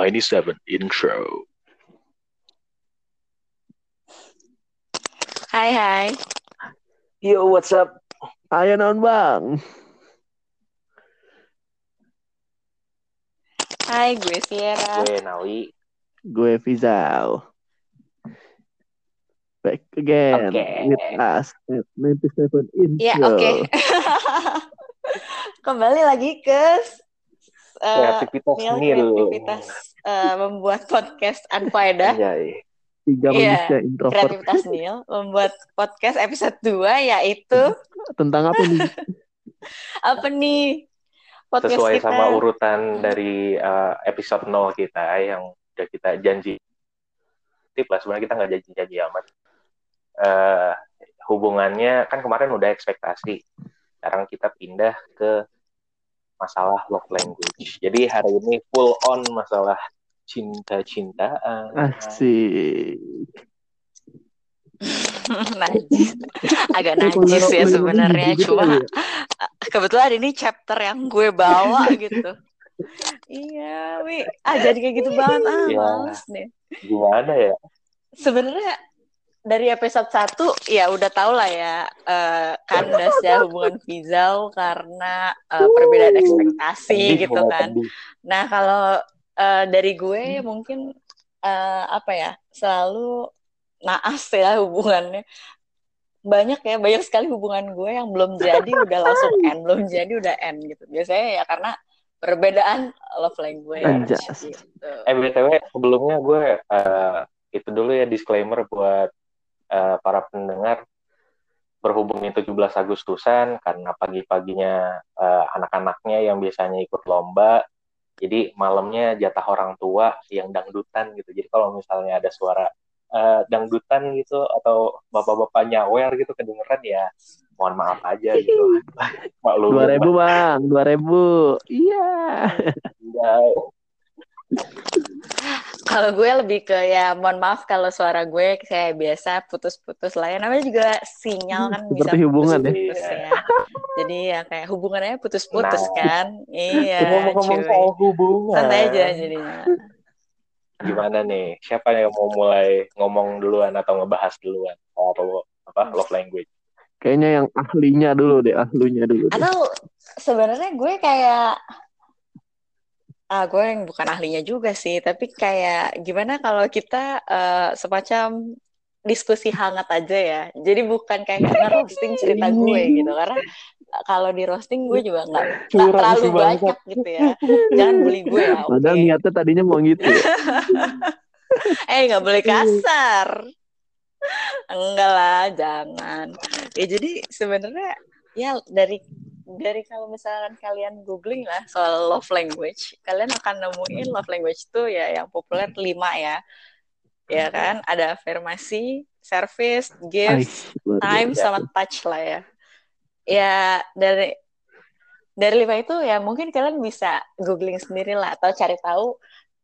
97 intro. Hai hai. Yo, what's up? Ayo non bang. Hai, gue Sierra. Gue Nawi. Gue Fizal. Back again Oke. with us at 97 intro. Ya, oke. Kembali lagi ke uh, Kreativitas Nil nil. kreativitas uh, membuat podcast Anfaedah. Anjay. Tiga Iya, manusia introvert. Kreativitas Nil membuat podcast episode 2 yaitu Tentang apa nih? apa nih? Podcast Sesuai kita. sama urutan dari uh, episode 0 kita yang udah kita janji. Tip lah, sebenarnya kita nggak janji-janji amat. Eh, hubungannya kan kemarin udah ekspektasi. Sekarang kita pindah ke masalah love language. Jadi hari ini full on masalah cinta-cintaan. Asik. najis. Agak najis ya sebenarnya gitu cuma ya? kebetulan ini chapter yang gue bawa gitu. Iya, wi, ah jadi kayak gitu banget ah, males nih. Gimana ya? Sebenarnya dari episode 1 ya udah tau lah ya eh, kandasnya hubungan Fizal karena eh, perbedaan ekspektasi gitu mulai kan. Nah, kalau eh, dari gue mungkin eh, apa ya? Selalu naas ya hubungannya. Banyak ya, banyak sekali hubungan gue yang belum jadi udah langsung end, belum jadi udah end gitu. Biasanya ya karena perbedaan love language gitu. Eh btw sebelumnya gue eh, itu dulu ya disclaimer buat eh, para pendengar berhubung itu 17 Agustusan karena pagi-paginya eh, anak-anaknya yang biasanya ikut lomba jadi malamnya jatah orang tua yang dangdutan gitu jadi kalau misalnya ada suara eh, dangdutan gitu atau bapak-bapak nyawer gitu kedengeran ya mohon maaf aja gitu maklum Dua ribu bang, dua ribu. Iya. Kalau gue lebih ke ya mohon maaf kalau suara gue kayak biasa putus-putus lah ya. Namanya juga sinyal kan Hmm, bisa seperti hubungan ya. putus-putus ya. Jadi ya kayak hubungannya putus-putus Nah. kan. Iya, ngomong-ngomong soal hubungan Santai aja jadinya. gimana nih siapa yang mau mulai ngomong duluan atau ngebahas duluan soal apa love language Kayaknya yang ahlinya dulu deh, ahlinya dulu. deh. Atau sebenarnya gue kayak ah gue yang bukan ahlinya juga sih, tapi kayak gimana kalau kita eh, semacam diskusi hangat aja ya. Jadi bukan kayak nge-roasting cerita gue gitu karena kalau di roasting gue juga nggak terlalu banyak gitu ya. Jangan bully gue ya, oke? Padahal niatnya tadinya mau gitu ya. Eh nggak boleh kasar. Enggak lah, jangan. Ya jadi sebenarnya ya dari dari kalau misalkan kalian googling lah soal love language, kalian akan nemuin love language itu ya yang populer lima ya. Ya kan? Ada afirmasi, service, gift, time sama touch lah ya. Ya dari dari lima itu ya mungkin kalian bisa googling sendiri lah atau cari tahu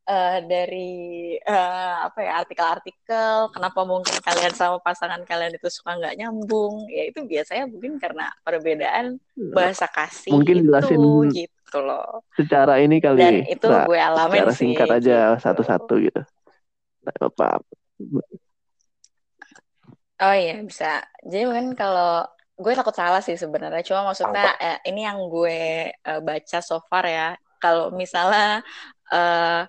eh, dari eh, apa ya artikel-artikel kenapa mungkin kalian sama pasangan kalian itu suka nggak nyambung ya itu biasanya mungkin karena perbedaan bahasa kasih Mungkin itu jelasin gitu loh Secara ini kali. dan itu Mbak. gue alamin secara sih singkat aja gitu. satu-satu gitu. Nggak apa-apa. Oh iya bisa. Jadi mungkin kalau gue takut salah sih sebenarnya. Cuma maksudnya eh, ini yang gue eh, baca so far ya. Kalau misalnya eh,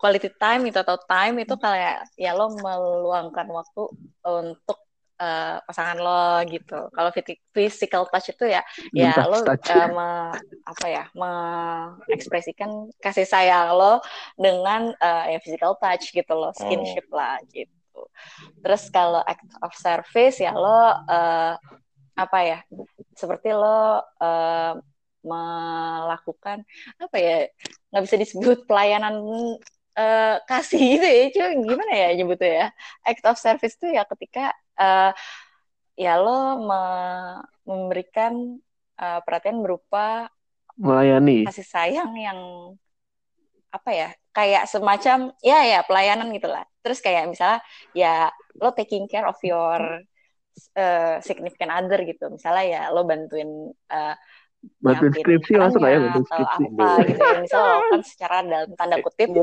quality time itu atau time itu kayak ya lo meluangkan waktu untuk eh, pasangan lo gitu. Kalau physical touch itu ya ya Touch, lo touch. eh, me- apa ya mengekspresikan kasih sayang lo dengan eh, ya physical touch gitu loh, skinship lah gitu. Terus kalau act of service ya lo eh, apa ya? Seperti lo eh, melakukan apa ya? nggak bisa disebut pelayanan eh, kasih gitu ya. Cuma gimana ya nyebutnya ya? Act of service itu ya ketika eh, ya lo me- memberikan eh, perhatian berupa Melayani. kasih sayang yang apa ya kayak semacam ya ya pelayanan gitulah terus kayak misalnya ya lo taking care of your uh, significant other gitu misalnya ya lo bantuin uh, bantuin skripsi masuk ya bantuin atau skripsi apa gitu ya misalnya lakukan secara dalam tanda kutip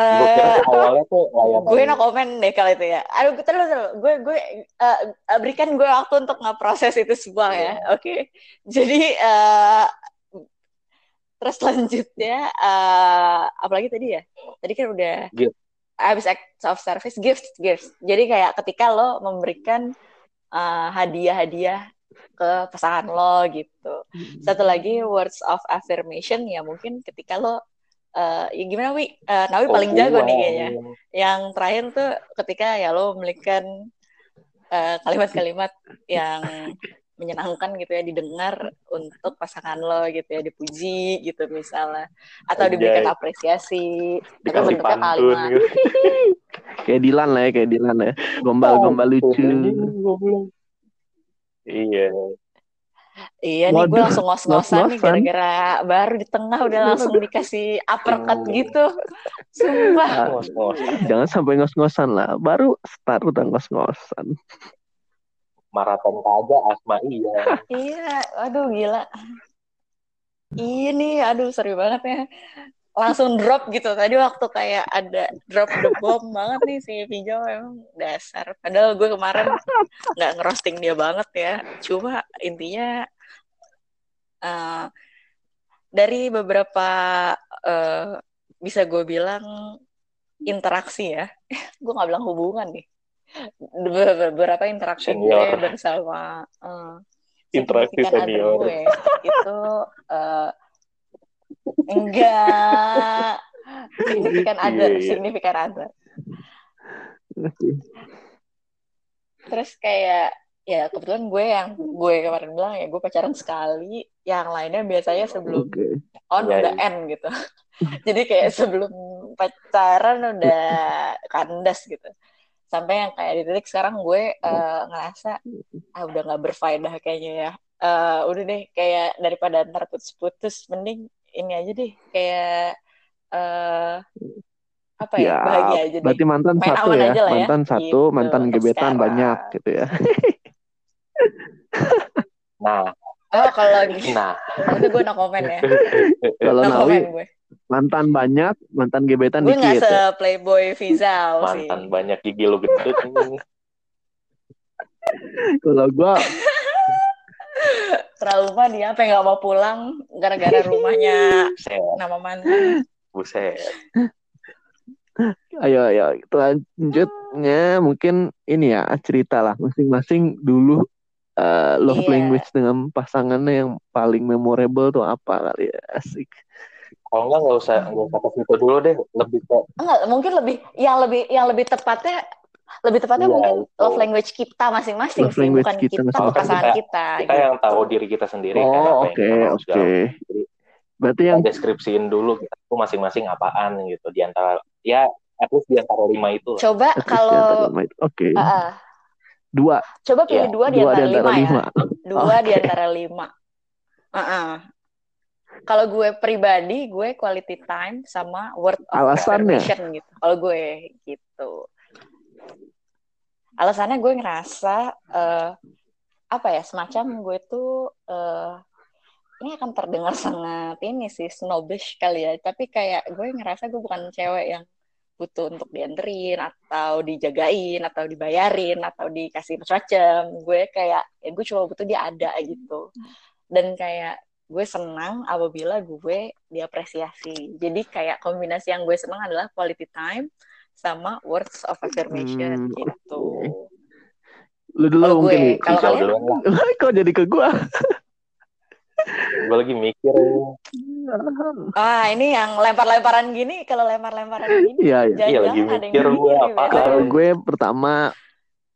Gue kira Eh, awalnya tuh layanan gue no komen deh kalau itu ya. Aduh, terus terus. Gue gue eh, eh, berikan gue waktu untuk ngeproses itu semua ya. Oke. Jadi eh terus selanjutnya eh apalagi tadi ya? Tadi kan udah Gift. habis act of service gift gift. Jadi kayak ketika lo memberikan eh, hadiah-hadiah ke pasangan lo gitu. Satu lagi words of affirmation ya mungkin ketika lo eh, ya gimana wi? Eh, Nawi paling jago nih kayaknya. Yang terakhir tuh ketika ya lo memberikan kalimat-kalimat yang menyenangkan gitu ya didengar untuk pasangan lo gitu ya dipuji gitu misalnya. Atau diberikan apresiasi. Atau Dikasih bentuknya pantun kalimat. gitu. kayak Dilan lah ya kayak Dilan ya gombal-gombal lucu Iya. iya nih gue langsung ngos-ngosan nih gara-gara baru di tengah udah langsung dikasih uppercut Iya. gitu sumpah Ah, Ngos-ngos. jangan sampai ngos-ngosan lah baru start udah ngos-ngosan Maraton kagak asma iya. Iya, aduh gila. Iya nih, aduh seru banget ya. Langsung drop gitu. Tadi waktu kayak ada drop the bomb banget nih si Pijo emang dasar. Padahal gue kemarin nggak ngerosting dia banget ya. Cuma intinya eh, dari beberapa eh, bisa gue bilang interaksi ya. gue nggak bilang hubungan nih. Be- Beberapa interaksi gue bersama eh, Interaksi senior. gue itu eh, enggak signifikan Iya, other, iya. signifikan other. Terus kayak ya kebetulan gue yang gue kemarin bilang ya gue pacaran sekali, yang lainnya biasanya sebelum oke on Iya, udah iya. end gitu. Jadi kayak sebelum pacaran udah kandas gitu. Sampai yang kayak di titik sekarang gue eh, ngerasa ah udah nggak berfaedah kayaknya ya. Eh, udah deh kayak daripada ntar putus-putus mending ini aja deh kayak eh apa ya, ya bahagia aja deh. berarti mantan Main satu ya aja lah ya. mantan satu Gitu, mantan gebetan sekarang. banyak gitu ya Nah, Oh kalau gitu, nah. itu gue no comment ya. kalau No Nawi gue. mantan banyak mantan gebetan Gue nggak dikit se ya. playboy Vizal sih. Mantan banyak gigi lu ini. kalau gua Trauma dia apa nggak mau pulang gara-gara rumahnya nama mantan. buset. ayo ayo lanjutnya mungkin ini ya cerita lah masing-masing dulu eh, love Iya. language dengan pasangannya yang paling memorable tuh apa kali ya asik Kalau enggak nggak usah nggak usah ke situ dulu deh, lebih ke Enggak, mungkin lebih yang lebih yang lebih tepatnya lebih tepatnya Iya, mungkin itu. love language kita masing-masing Love sih, language bukan kita kita, masing-masing. pasangan Kita- kita. kita gitu. yang tahu diri kita sendiri kan oh oke oke macam. Jadi berarti yang deskripsiin dulu kita tuh masing-masing apaan gitu di antara ya at least di antara lima itu lah. Coba di kalau oke Ah, ah. dua coba pilih Iya, dua di dua antara, di antara lima, lima ya. Dua di Oke. antara lima. Ah, ah. Kalau gue pribadi, gue quality time sama word of Alasannya? gitu. Kalau gue gitu. Alasannya gue ngerasa eh, apa ya semacam gue tuh eh, ini akan terdengar sangat ini sih snobbish kali ya. Tapi kayak gue ngerasa gue bukan cewek yang butuh untuk dianterin atau dijagain atau dibayarin atau dikasih macam-macam. Gue kayak ya gue cuma butuh dia ada gitu. Dan kayak gue senang apabila gue diapresiasi. Jadi kayak kombinasi yang gue senang adalah quality time sama words of affirmation Hmm, gitu. lu dulu Kalau mungkin gue, kalau kalian lah. kok jadi ke gua Gue lagi mikir ah ini yang lempar-lemparan gini, kalau lempar-lemparan gini iya iya Iya, lagi mikir gue mikir, apa. Kalau gue pertama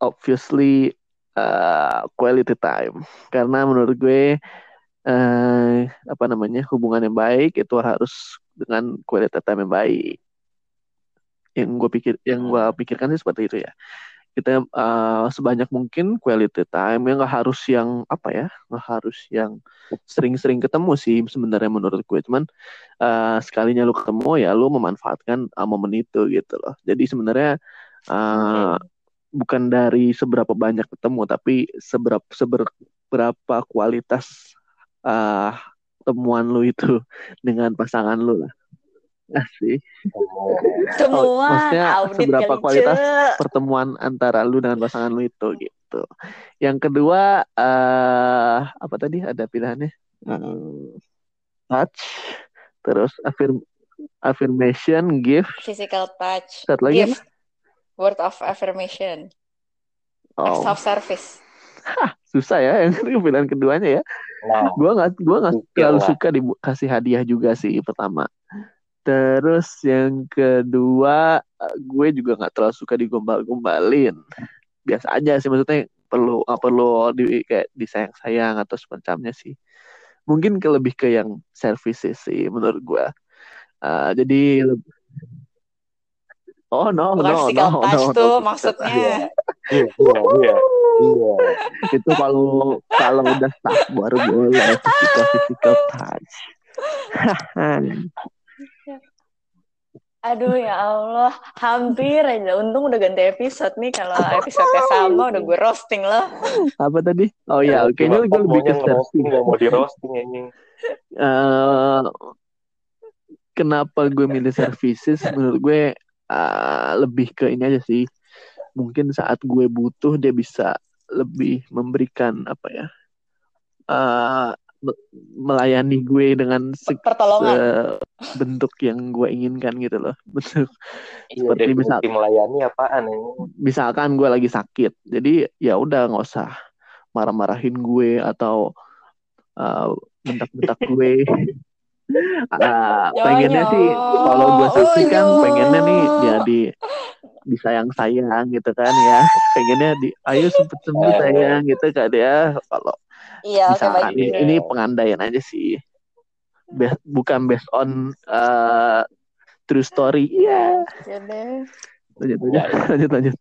obviously uh, quality time karena menurut gue eh apa namanya hubungan yang baik itu harus dengan quality time yang baik. Yang gue pikir yang gue pikirkan sih seperti itu ya. Kita uh, sebanyak mungkin quality time yang nggak harus yang apa ya nggak harus yang sering-sering ketemu sih sebenarnya menurut gue cuman uh, sekalinya lu ketemu ya lu memanfaatkan uh, momen itu gitu loh. Jadi sebenarnya uh, bukan dari seberapa banyak ketemu tapi seberapa seber berapa kualitas uh, temuan lu itu dengan pasangan lu lah. Asik. Temuan, Oh, maksudnya audit seberapa kualitas pertemuan antara lu dengan pasangan lu itu gitu. Yang kedua eh apa tadi ada pilihannya? Eh, touch, terus affirm affirmation, gift, physical touch, satu lagi gift, word of affirmation, acts Oh, of service. susah ya yang pilihan keduanya ya. Nah, Gua nggak gua nggak terlalu suka dikasih hadiah juga sih pertama. Terus yang kedua gue juga nggak terlalu suka digombal-gombalin. Biasa aja sih maksudnya perlu nggak perlu di kayak disayang-sayang atau semacamnya sih. Mungkin ke lebih ke yang services sih menurut gue. Eh, jadi leb- Oh no Bukan no physical no touch no, tuh no. maksudnya. iya, iya, iya, iya. itu kalau kalau udah stuck baru boleh physical physical touch. Aduh ya Allah, hampir aja. Untung udah ganti episode nih. Kalau episode sama udah gue roasting loh. apa tadi? Oh ya, kayaknya gue Cuma lebih ke service. nggak mau di roasting anjing. Eh, kenapa gue milih services? Menurut gue eh, lebih ke ini aja sih. Mungkin saat gue butuh dia bisa lebih memberikan apa ya? eh, me- melayani gue dengan se- Pertolongan. se- bentuk yang gue inginkan gitu loh. Bentuk Iya, Seperti misal- melayani apaan ini? misalkan gue lagi sakit jadi ya udah nggak usah marah-marahin gue atau uh, bentak-bentak gue Ya, pengennya ya. sih kalau gue kan Oh, ya. pengennya nih dia di disayang-sayang gitu kan ya pengennya di ayo sempet sembuh Eh. sayang gitu kan ya kalau Iya, oke misalkan baik. ini, ini pengandaian aja sih Bas- bukan based on uh, true story iya Ya deh. lanjut lanjut lanjut lanjut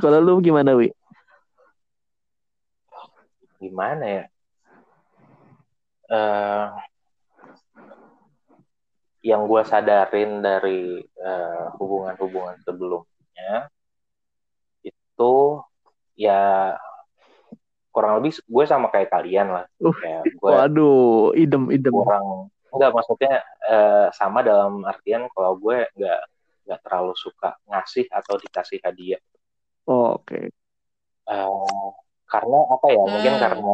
kalau lu gimana wi Gimana ya? Eh, yang gue sadarin dari eh, hubungan-hubungan sebelumnya itu ya kurang lebih gue sama kayak kalian lah. Uh, Kayak gue Waduh, idem idem. kurang enggak maksudnya eh, sama dalam artian kalau gue nggak nggak terlalu suka ngasih atau dikasih hadiah Oh, Oke. Eh, karena apa ya mungkin Hmm. karena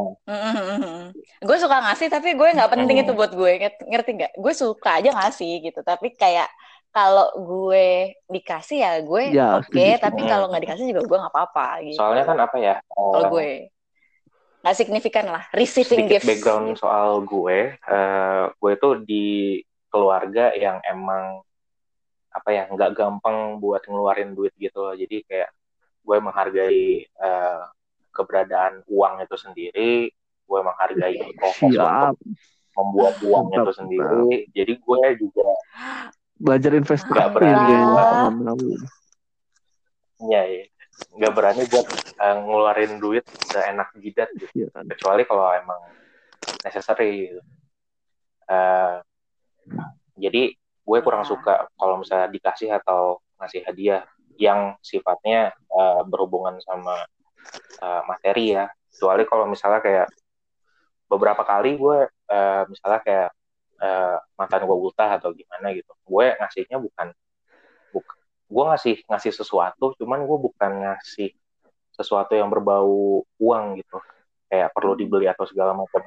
Gue suka ngasih tapi gue nggak penting Hmm. itu buat gue Ngerti- nggak? Gue suka aja ngasih gitu tapi kayak kalau gue dikasih ya gue Ya, oke setuju, tapi kalau nggak dikasih juga gue nggak apa-apa gitu. soalnya kan apa ya kalau eh, gue nggak signifikan lah receiving sedikit gifts. background gitu. soal gue eh, gue tuh di keluarga yang emang apa ya nggak gampang buat ngeluarin duit gitu loh jadi kayak gue menghargai eh, keberadaan uang itu sendiri gue menghargai proses Siap. untuk membuat uang itu sendiri jadi gue juga Belajar investasi Nggak berani. kamu. ya, ya nggak berani buat eh, ngeluarin duit seenak jidat gitu Iya kan. kecuali kalau emang necessary gitu. Eh, jadi gue kurang Ya. suka kalau misalnya dikasih atau ngasih hadiah yang sifatnya eh, berhubungan sama eh, materi ya kecuali kalau misalnya kayak beberapa kali gue eh, misalnya kayak eh, mantan gue buta atau gimana gitu gue ngasihnya bukan gue ngasih ngasih sesuatu cuman gue bukan ngasih sesuatu yang berbau uang gitu kayak perlu dibeli atau segala macam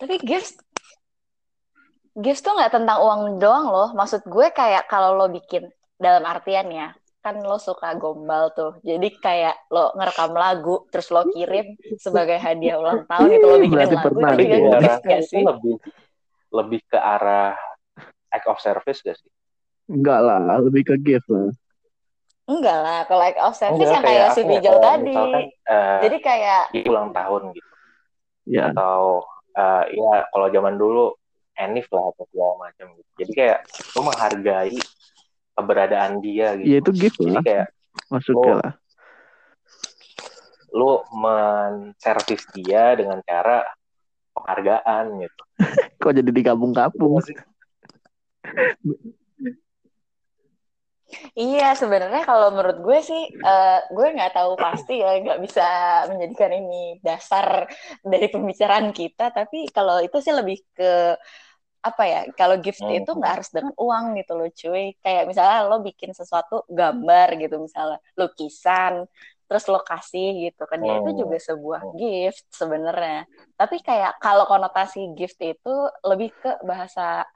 Tapi gifts gifts tuh nggak tentang uang doang loh. Maksud gue kayak kalau lo bikin dalam artian ya, kan lo suka gombal tuh. Jadi kayak lo ngerekam lagu terus lo kirim sebagai hadiah ulang tahun itu lo bikin Berarti lagu pernah itu juga gitu. itu sih? lebih lebih ke arah act of service gak sih Enggak lah, lebih ke gift lah. Enggak lah, kalau act of service Enggak, yang kayak si apa ya, Bijal kayak tadi. misalkan eh, Jadi kayak ulang tahun gitu Ya, atau eh, ya kalau zaman dulu Enif lah atau segala macam gitu jadi kayak lu menghargai keberadaan dia gitu ya itu gift jadi lah. kayak Masuknya Oh. lah. lu menservis dia dengan cara penghargaan gitu Kok jadi digabung-gabung? Iya, sebenarnya kalau menurut gue sih, uh, gue nggak tahu pasti ya, nggak bisa menjadikan ini dasar dari pembicaraan kita. Tapi kalau itu sih lebih ke apa ya? Kalau gift hmm. itu nggak harus dengan uang gitu loh, cuy. Kayak misalnya lo bikin sesuatu gambar gitu, misalnya lukisan, terus lo kasih gitu kan, ya itu juga sebuah hmm. gift sebenarnya. Tapi kayak kalau konotasi gift itu lebih ke bahasa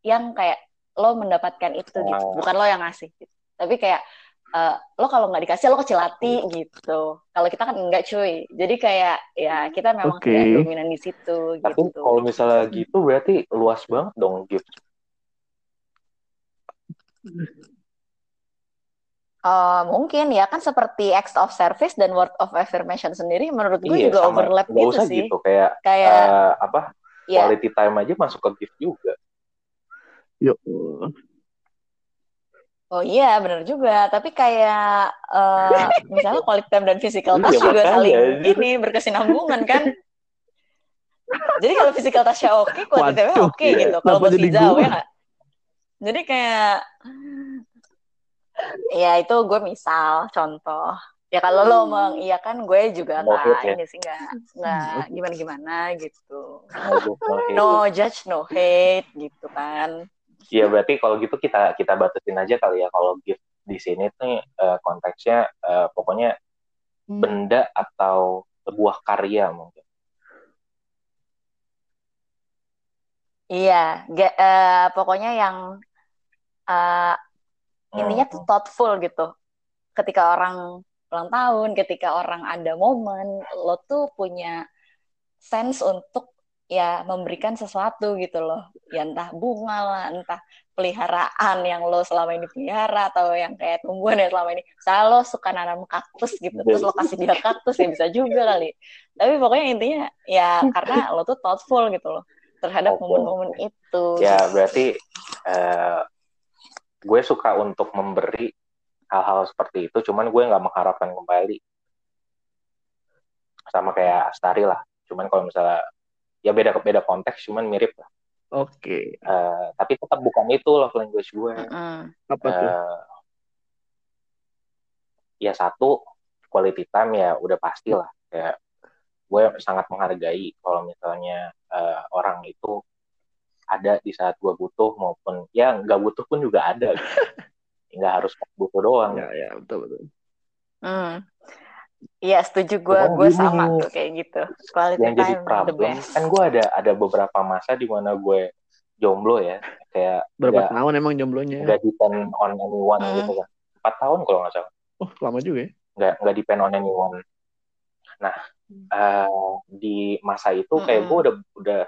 yang kayak lo mendapatkan itu gitu bukan lo yang ngasih gitu. tapi kayak uh, lo kalau nggak dikasih lo kecil hati gitu kalau kita kan enggak cuy jadi kayak ya kita memang okay. tidak dominan di situ tapi gitu. kalau misalnya gitu berarti luas banget dong gift Uh, mungkin ya kan seperti acts of service dan word of affirmation sendiri menurut gue iya, juga sama. overlap Gak gitu usah sih. gitu kayak kayak uh, apa yeah. quality time aja masuk ke gift juga. Yuk. Oh iya, benar juga. Tapi kayak uh, misalnya quality time dan physical touch iya, juga saling ini berkesinambungan kan. jadi kalau physical touch-nya oke, okay, quality time oke okay, gitu. Kalau buat hijau ya gak? Jadi kayak ya itu gue misal contoh. Ya kalau lo mengiyakan gue juga nggak ya? ini sih nggak nggak gimana gimana gitu. No judge, no hate gitu kan. Iya berarti kalau gitu kita kita batasin aja kali ya kalau gift di sini tuh uh, konteksnya uh, pokoknya hmm. benda atau sebuah karya mungkin. Iya, ge, uh, pokoknya yang uh, intinya tuh hmm. thoughtful gitu. Ketika orang ulang tahun, ketika orang ada momen, lo tuh punya sense untuk ya memberikan sesuatu gitu loh. Ya entah bunga lah entah peliharaan yang lo selama ini pelihara atau yang kayak tumbuhan yang selama ini. Saya lo suka nanam kaktus gitu terus lo kasih dia kaktus ya bisa juga kali. Tapi pokoknya intinya ya karena lo tuh thoughtful gitu loh terhadap momen-momen itu. Ya berarti uh, gue suka untuk memberi hal-hal seperti itu cuman gue nggak mengharapkan kembali. Sama kayak Astari lah cuman kalau misalnya ya beda beda konteks cuman mirip lah. Oke. Okay. uh, eh, tapi tetap bukan itu love language gue. Uh, apa tuh? Uh, ya satu quality time ya udah pasti lah. Kayak gue sangat menghargai kalau misalnya uh, orang itu ada di saat gue butuh maupun ya nggak butuh pun juga ada. Gitu. nggak harus butuh doang. Ya ya betul betul. Hmm. Iya setuju gue gue sama tuh kayak gitu. Quality yang jadi problem kan gue ada ada beberapa masa di mana gue jomblo ya kayak berapa gak, tahun emang jomblonya? Gak depend on anyone hmm. gitu kan. Empat tahun kalau nggak salah. Oh lama juga ya? Gak nggak depend on anyone. Nah uh, di masa itu kayak hmm. gue udah udah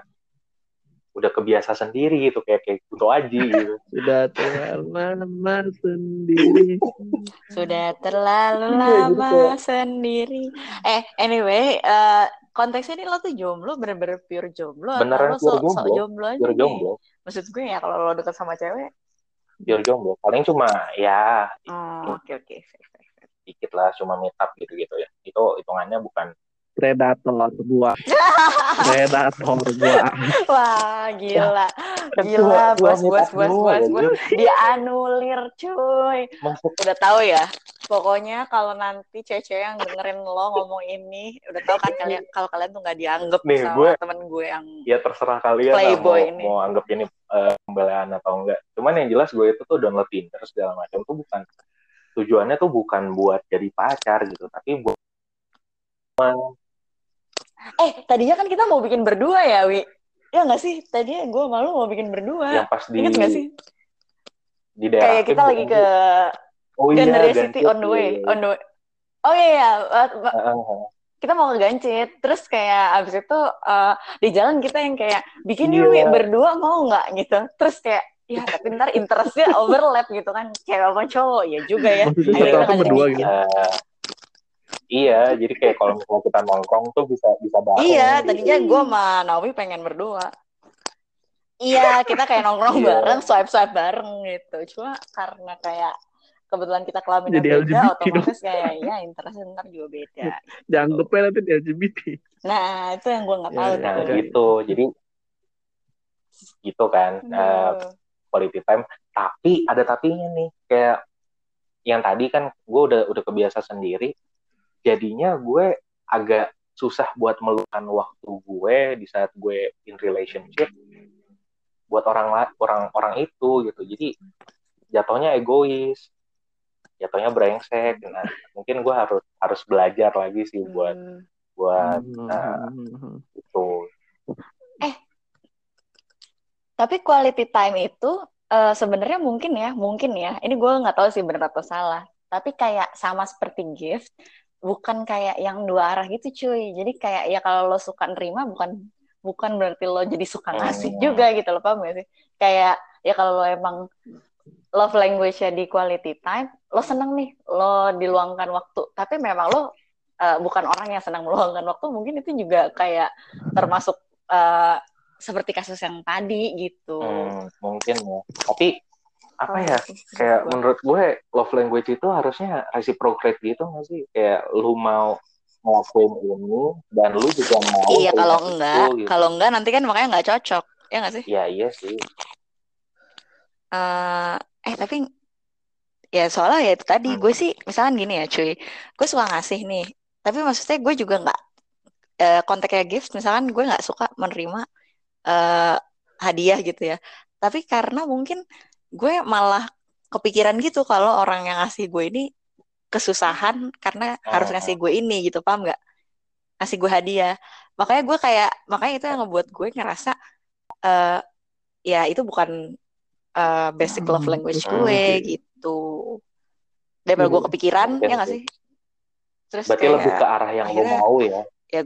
udah kebiasa sendiri gitu kayak kayak Kunto Aji gitu. Sudah terlalu lama sendiri. Sudah terlalu iya, lama gitu. sendiri. Eh anyway, uh, konteksnya ini lo tuh jomblo bener-bener pure jomblo Beneran atau lo so, jomblo. jomblo aja pure jomblo. Maksud gue ya kalau lo deket sama cewek pure jomblo. Paling cuma ya Oh, oke oke. Dikit lah cuma meet up gitu-gitu ya. Itu hitungannya bukan predator gua predator gua wah gila. Gila bos bos bos bos bos. dianulir cuy. Udah tahu ya? Pokoknya kalau nanti cece yang dengerin lo ngomong ini udah tahu kan kalian kalau kalian tuh nggak dianggap Nih, sama gue, temen gue yang ya terserah kalian playboy mau, ini. mau anggap ini uh, pembelaan atau enggak. Cuman yang jelas gue itu tuh download Tinder segala macam. Tuh bukan tujuannya tuh bukan buat jadi pacar gitu tapi buat Eh, tadinya kan kita mau bikin berdua ya, Wi. Ya nggak sih? Tadinya gue malu mau bikin berdua. Yang pas di... Ingat nggak sih? Di daerah Kayak kita lagi ke oh, iya, City on the way. Iya, iya. On the way. Oh iya, iya. Uh, kita mau ke Gancit, terus kayak abis itu uh, di jalan kita yang kayak bikin yuk yeah. berdua mau nggak gitu, terus kayak ya tapi ntar interestnya overlap gitu kan, cewek sama cowok ya juga ya. Akhirnya kita berdua gitu. Iya, jadi kayak kalau misalnya kita nongkrong tuh bisa bisa bareng. Iya, gitu. tadinya gue sama Naomi pengen berdua. Iya, kita kayak nongkrong yeah. bareng, swipe swipe bareng gitu. Cuma karena kayak kebetulan kita kelamin jadi beda, LGBT otomatis dong. kayak ya interest ntar juga beda. Jangan lupa nanti di LGBT. Nah, itu yang gue nggak tahu. nah, gitu. Jadi gitu kan. Uh, quality time tapi ada tapinya nih kayak yang tadi kan gue udah udah kebiasa sendiri jadinya gue agak susah buat meluangkan waktu gue di saat gue in relationship buat orang orang orang itu gitu. Jadi jatuhnya egois jatuhnya brengsek nah, mungkin gue harus harus belajar lagi sih buat hmm. buat uh, itu eh tapi quality time itu uh, sebenarnya mungkin ya mungkin ya. Ini gue nggak tahu sih benar atau salah. Tapi kayak sama seperti gift bukan kayak yang dua arah gitu cuy. Jadi kayak ya kalau lo suka nerima bukan bukan berarti lo jadi suka ngasih oh. juga gitu lo paham gak sih? Kayak ya kalau lo emang love language-nya di quality time lo seneng nih lo diluangkan waktu. Tapi memang lo uh, bukan orang yang senang meluangkan waktu mungkin itu juga kayak termasuk uh, seperti kasus yang tadi gitu. Hmm, mungkin ya. Tapi apa ya kayak menurut gue love language itu harusnya reciprocate gitu nggak sih? Kayak lu mau ngelakuin ini dan lu juga mau iya kalau enggak gitu. kalau enggak nanti kan makanya nggak cocok ya nggak sih? Iya iya sih. Uh, eh tapi ya soalnya ya itu tadi hmm. gue sih misalkan gini ya cuy. Gue suka ngasih nih tapi maksudnya gue juga nggak uh, kontaknya gift misalkan gue nggak suka menerima uh, hadiah gitu ya. Tapi karena mungkin gue malah kepikiran gitu kalau orang yang ngasih gue ini kesusahan karena oh. harus ngasih gue ini gitu paham nggak ngasih gue hadiah makanya gue kayak makanya itu yang ngebuat gue ngerasa uh, ya itu bukan uh, basic love hmm, language gue okay. gitu daripada gue kepikiran okay. ya nggak sih terus berarti kayak, lebih ke arah yang akhirnya, lo mau ya ya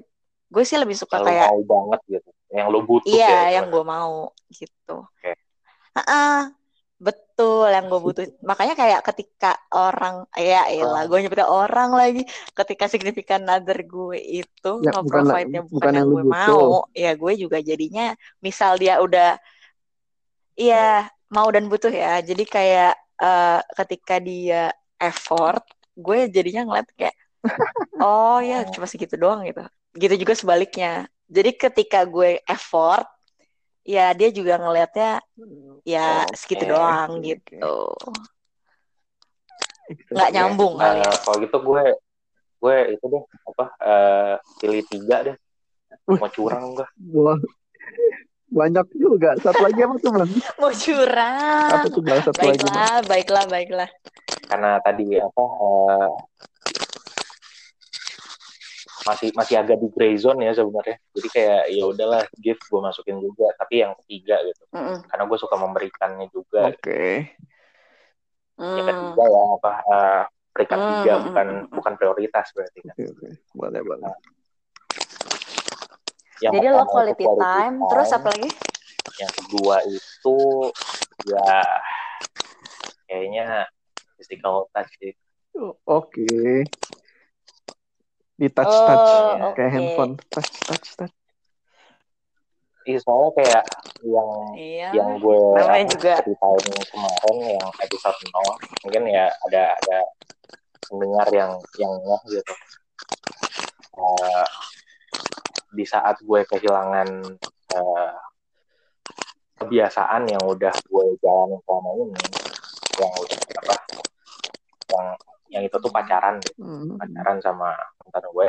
gue sih lebih suka yang kayak mau banget gitu yang lo butuh iya ya, yang gue mau gitu okay. uh -uh betul yang gue butuh makanya kayak ketika orang ya lah gue nyebutnya orang lagi. Ketika signifikan other gue itu ya, provide-nya bukan, bukan yang, yang gue mau ya gue juga jadinya misal dia udah iya mau dan butuh ya. Jadi kayak uh, ketika dia effort gue jadinya ngeliat kayak oh ya cuma segitu doang gitu. Gitu juga sebaliknya. Jadi ketika gue effort ya dia juga ngelihatnya ya okay. segitu doang okay. gitu. nggak nyambung uh, ya. kalau gitu gue gue itu deh apa uh, pilih tiga deh. Mau curang enggak banyak juga. Satu lagi apa tuh bang? Mau curang. Apa tuh bang? Satu baiklah lagi, baiklah baiklah karena tadi apa uh, masih masih agak di gray zone ya sebenarnya jadi kayak ya udahlah gift gue masukin juga tapi yang ketiga gitu mm -mm. karena gue suka memberikannya juga oke okay. mm. yang ketiga ya apa uh, peringkat mm. tiga bukan bukan prioritas berarti kan okay, okay. boleh boleh nah, yang jadi lo quality, quality time, time terus apa lagi yang kedua itu ya kayaknya physical touch sih oke okay di touch touch oh, kayak handphone touch touch touch Iya soalnya kayak yang iya. yang gue juga. ceritain kemarin yang episode 0 mungkin ya ada ada pendengar yang yang ngeh gitu uh, di saat gue kehilangan uh, kebiasaan yang udah gue jalan selama ini yang udah apa yang yang itu tuh pacaran gitu. hmm. pacaran sama mantan gue.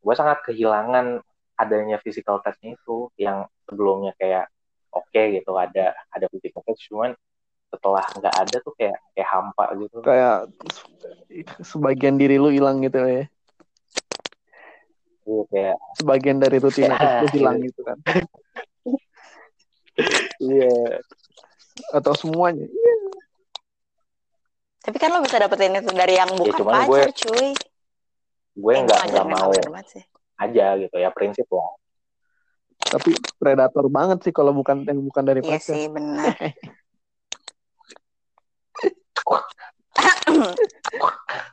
Gue sangat kehilangan adanya physical touch itu yang sebelumnya kayak oke okay, gitu ada ada physical touch cuman setelah nggak ada tuh kayak kayak hampa gitu. Kayak sebagian diri lu hilang gitu ya? Iya kayak sebagian dari rutinitas lu hilang gitu kan? Iya. Atau semuanya? Iya tapi kan lo bisa dapetin itu dari yang ya, bukan ya, pacar, gue, cuy. Gue eh, nggak nggak mau aja gitu ya prinsip lah. Tapi predator banget sih kalau bukan yang bukan dari iya pacar. Iya sih benar.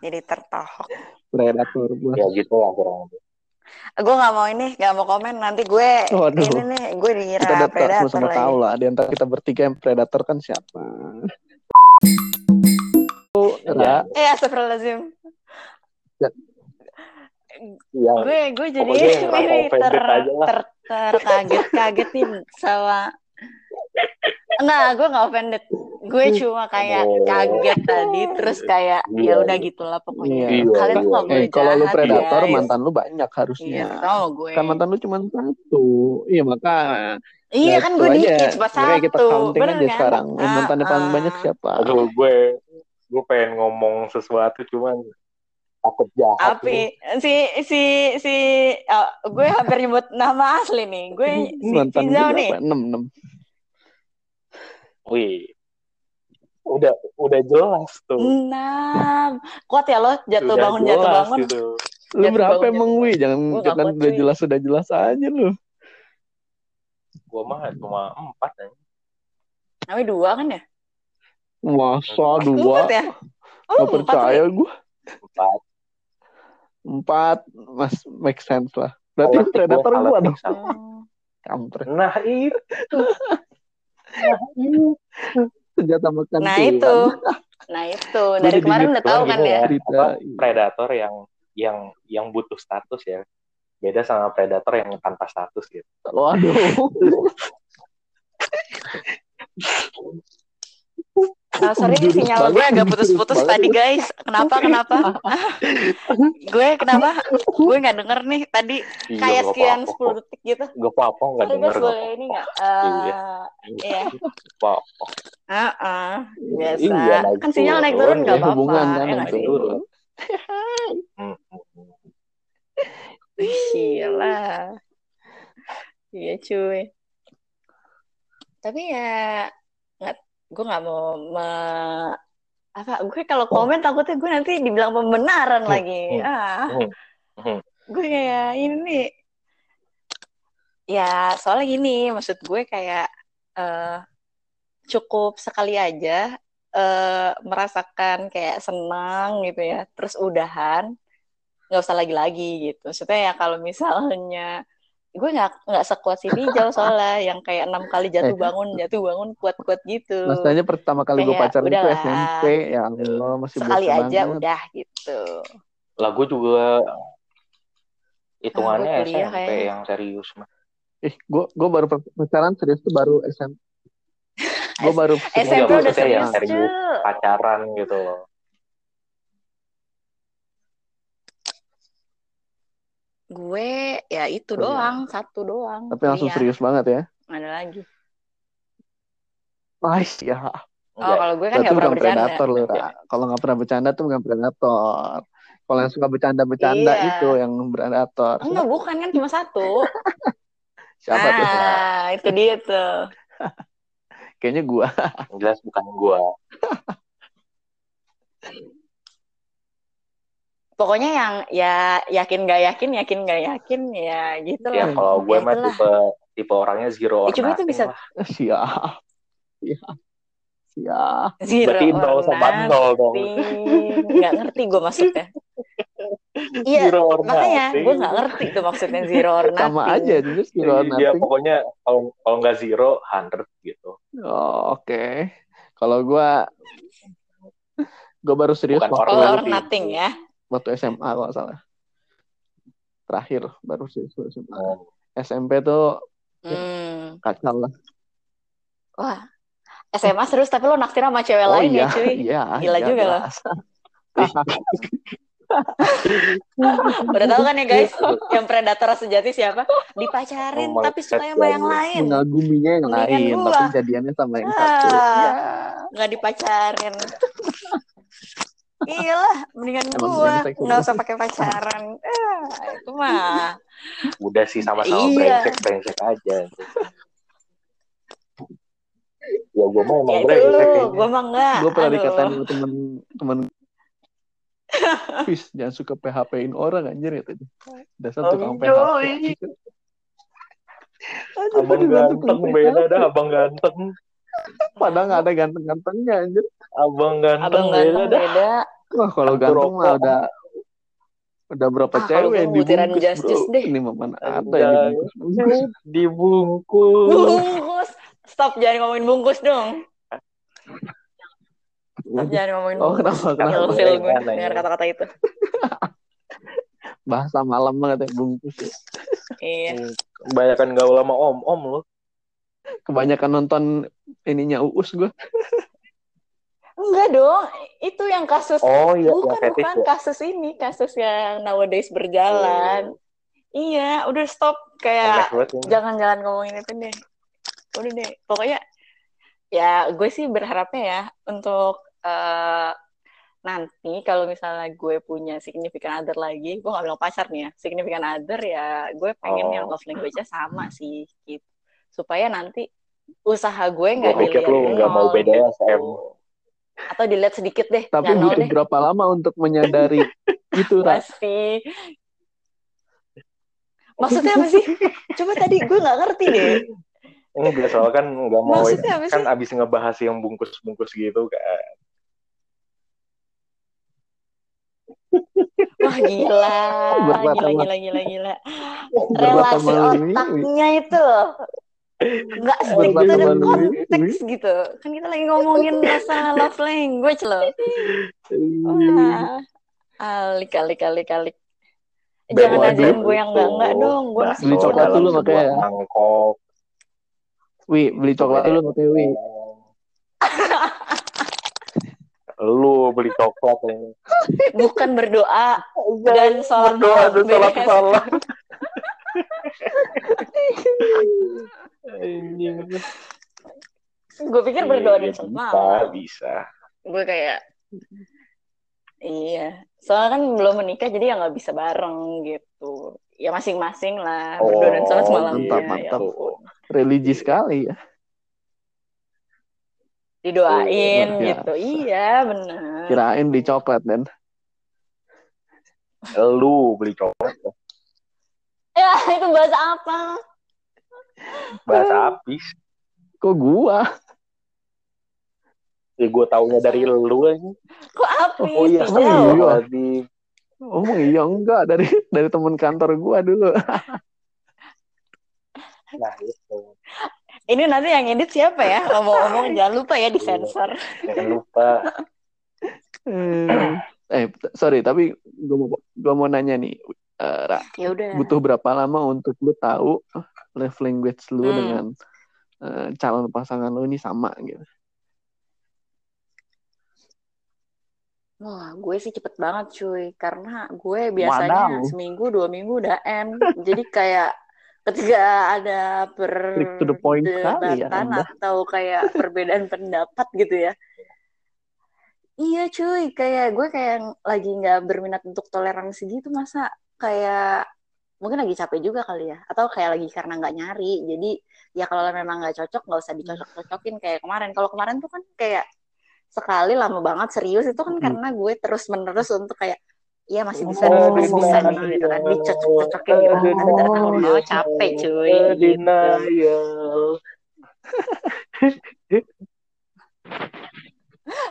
Jadi tertohok. Predator gue. Ya gitu lah kurang gue gak mau ini gak mau komen nanti gue Waduh. ini nih gue dikira kita predator sama lagi. tahu lah di antara kita bertiga yang predator kan siapa ya. Eh, astagfirullahaladzim. Ya, gue gue jadi ini ter, ter, ter kaget kaget nih sama Enggak, gue gak offended. gue cuma kayak Oh. kaget tadi terus kayak Iya. ya udah gitulah pokoknya Iya. kalian tuh nggak Eh, boleh kalau lu predator guys. mantan lu banyak iya harusnya. tau gue Kan mantan lu cuma satu. Iya maka iya Nah, kan itu gue aja. dikit cuma Makanya kita satu counting bener aja kan sekarang. Yang Ah, mantannya paling ah. banyak siapa? Aduh, gue gue pengen ngomong sesuatu cuman takut jahat. Api si si si oh, gue hampir nyebut nama asli nih gue si mantan Fizau lu nih? Enam, enam. Wih. Udah udah jelas tuh. enam kuat ya lo jatuh Udah bangun jatuh bangun gitu. Lu Jatuh berapa bangun, emang jatuh Wi? Jangan Gua jangan udah cuy. jelas udah jelas aja lu. Gua mah cuma empat aja. namanya dua kan ya Masa empat dua? ya oh Gak empat percaya Wi. gue. Empat. Empat, mas make sense lah. Berarti Salah tik predator tik dong. Kampret. Nah itu. Nah itu. Senjata makan nah itu nah itu dari jadi kemarin udah tahu kan gini ya Cerita. apa, predator yang yang yang butuh status ya. Beda sama predator yang tanpa status gitu. Waduh. Ah, sorry Jurus sinyal banget, gue agak putus-putus tadi guys kenapa kenapa gue kenapa gue nggak denger nih tadi Iya, kayak sekian 10 detik gitu Gak apa-apa, denger. guys nggak boleh ini nggak Iya. Eh, Iya apa-apa. Ah, ah, biasa. Iya, naik kan sinyal naik turun, nggak apa-apa. hubungan kan, ya naik turun. Gila. Iya cuy. Tapi ya gue nggak mau me, apa? Gue kalau komen takutnya gue nanti dibilang pembenaran Hmm, lagi. hmm, Ah, hmm, hmm. gue kayak ini. Ya soalnya gini, maksud gue kayak eh, cukup sekali aja eh, merasakan kayak senang gitu ya, terus udahan nggak usah lagi-lagi gitu. Maksudnya ya kalau misalnya gue nggak nggak sekuat si Rijal soalnya yang kayak enam kali jatuh Eh. bangun jatuh bangun kuat-kuat gitu. Masalahnya pertama kali gue Kayak, pacaran itu. SMP. Ya Allah, masih Sekali aja banget. udah gitu. Lah gue juga hitungannya Ah, kuliah SMP kayaknya. yang serius mah. Eh, gue gue baru pacaran serius tuh baru SMP. Gue baru SMP udah maksudnya serius serius. Pacaran gitu loh. Gue ya itu Oh, iya. doang, satu doang. Tapi langsung kuliah. serius banget ya. Ada lagi. Nice ya. Oh, Enggak, kalau gue kan nggak pernah bercanda. predator lu, Ra. Kalau nggak pernah bercanda tuh bukan predator. Kalau yang suka bercanda-bercanda Iya. itu yang predator. Enggak, bukan kan cuma satu. Siapa tuh? ah, itu dia tuh. Kayaknya gua. yang jelas bukan gue. Pokoknya yang ya yakin gak yakin, yakin gak yakin, ya gitu Ya kalau gue Ya mah tipe tipe orangnya zero Ya, or cuma itu bisa- lah. Siap. Siap. Siap. Zero Berarti nol or sama nol dong. Nggak ngerti gue maksudnya. Iya, Zero or makanya gue nggak ngerti tuh maksudnya zero or nothing. Sama aja, just zero or Iya, nothing. pokoknya kalau kalau nggak zero, hundred gitu. Oh, Oke. Kalau gua gua baru serius Bukan waktu, or Lebih. nothing ya. Waktu SMA kalau salah. Terakhir baru waktu SMA. Oh. SMP tuh Hmm. kacau lah. Wah, SMA serius tapi lo naksir sama cewek Oh lain iya, ya cuy. iya. Gila iya, juga loh. jelas. Udah tahu kan ya guys, yang predator sejati siapa? Dipacarin Oh tapi suka sama yang ya. lain. Mengaguminya yang Mendingan lain, gua. tapi jadiannya sama yang satu. Ah. Ya. Nggak dipacarin. Iya lah, mendingan Emang gua nggak usah pakai pacaran. Ah, itu mah. Udah sih sama-sama Iya. brengsek brengsek aja. Ya gue mah emang Ya brengsek gua mah enggak. Gue pernah Aduh. dikatain sama temen temen Fis, jangan suka PHP-in orang anjir ya tadi. Dasar tukang. PHP. Anjir, Abang juga ganteng tukang beda dah, abang ganteng. Padahal nggak ada ganteng-gantengnya anjir. Abang ganteng Abang beda ganteng dah. beda. Wah kalau Satu ganteng mah rokok. udah udah berapa Ah, cewek yang dibungkus jas-jas bro. deh. Ini mah mana ada yang dibungkus. Dibungkus. Bungkus. Stop jangan ngomongin bungkus dong. Stop jangan ngomongin Oh bungkus. kenapa kenapa? Ilfil gue Gorengan, dengar anjing. kata-kata itu. Bahasa malam banget ya bungkus. ya. Iya. Kebanyakan gaul sama om-om lu. Kebanyakan nonton ininya Uus gue. Enggak dong, itu yang kasus Oh iya, bukan fetish bukan ya. kasus ini, kasus yang nowadays berjalan. Iya, udah stop kayak ini. jangan jangan ngomongin itu deh. Udah deh, pokoknya ya gue sih berharapnya ya untuk eh, nanti kalau misalnya gue punya significant other lagi, gue gak bilang pacar nih ya, significant other ya gue pengen Oh. yang love language-nya sama sih gitu. Supaya nanti usaha gue Gue nggak pikir dilihat lu nggak mau BDSM. gitu. Atau dilihat sedikit deh, Tapi butuh deh. berapa lama untuk menyadari itu? Pasti. Maksudnya apa sih? Coba tadi gue nggak ngerti deh. Enggak, soalnya kan nggak mau Maksudnya apa sih? kan abis ngebahas yang bungkus-bungkus gitu kan. Wah gila, gila, gila, gila, gila. Relasi otaknya itu. Nggak stick Berat to the lu, Wi. konteks gitu. Kan kita lagi ngomongin masalah love language loh. Wah, alik, alik, alik, alik. Jangan duit gue yang enggak enggak tuh. dong. Gue masih Beli coklat dulu makanya ya. mangkok. Wi, beli coklat dulu makanya Wi. Lu beli coklat ya. bukan berdoa dan sholat Berdoa dan sholat. Gue pikir berdoa dan Iya, sholat bisa, malam. bisa. Gue kayak iya. Soalnya kan belum menikah jadi ya nggak bisa bareng gitu. Ya masing-masing lah berdoa dan sholat Oh, malamnya. mantap, ya mantap. ampun. Religi sekali ya. Didoain biasa. gitu. Iya benar. Kirain beli coklat dan Lu beli coklat ya. Ya itu bahasa apa? Bahasa habis. kok gua? Ya gue taunya dari lu aja. Kok api? Oh iya, Emang iya? Astagfirullahaladzim. Oh iya enggak dari dari teman kantor gua dulu. Nah itu. Ini nanti yang edit siapa ya? Ngomong-ngomong jangan lupa ya disensor. Jangan lupa. Eh t- sorry tapi gua mau gua mau nanya nih eh, Ra, Ya udah. butuh berapa lama untuk lu tahu love language lu Hmm. dengan eh, calon pasangan lu ini sama gitu? Wah, gue sih cepet banget cuy, karena gue biasanya Wadaw. seminggu dua minggu udah end. Jadi kayak ketika ada Straight to the point sekali ya Anda. atau kayak perbedaan pendapat gitu ya. Iya cuy, kayak gue kayak lagi nggak berminat untuk toleransi gitu masa kayak mungkin lagi capek juga kali ya, atau kayak lagi karena nggak nyari. Jadi ya kalau memang nggak cocok nggak usah dicocok-cocokin kayak kemarin. Kalau kemarin tuh kan kayak sekali lama banget serius itu kan Mm. karena gue terus menerus untuk kayak Iya masih bisa Oh, masih bisa nih gitu kan dicocok-cocokin gitu. Oh, Ada lama-lama capek cuy. Gitu.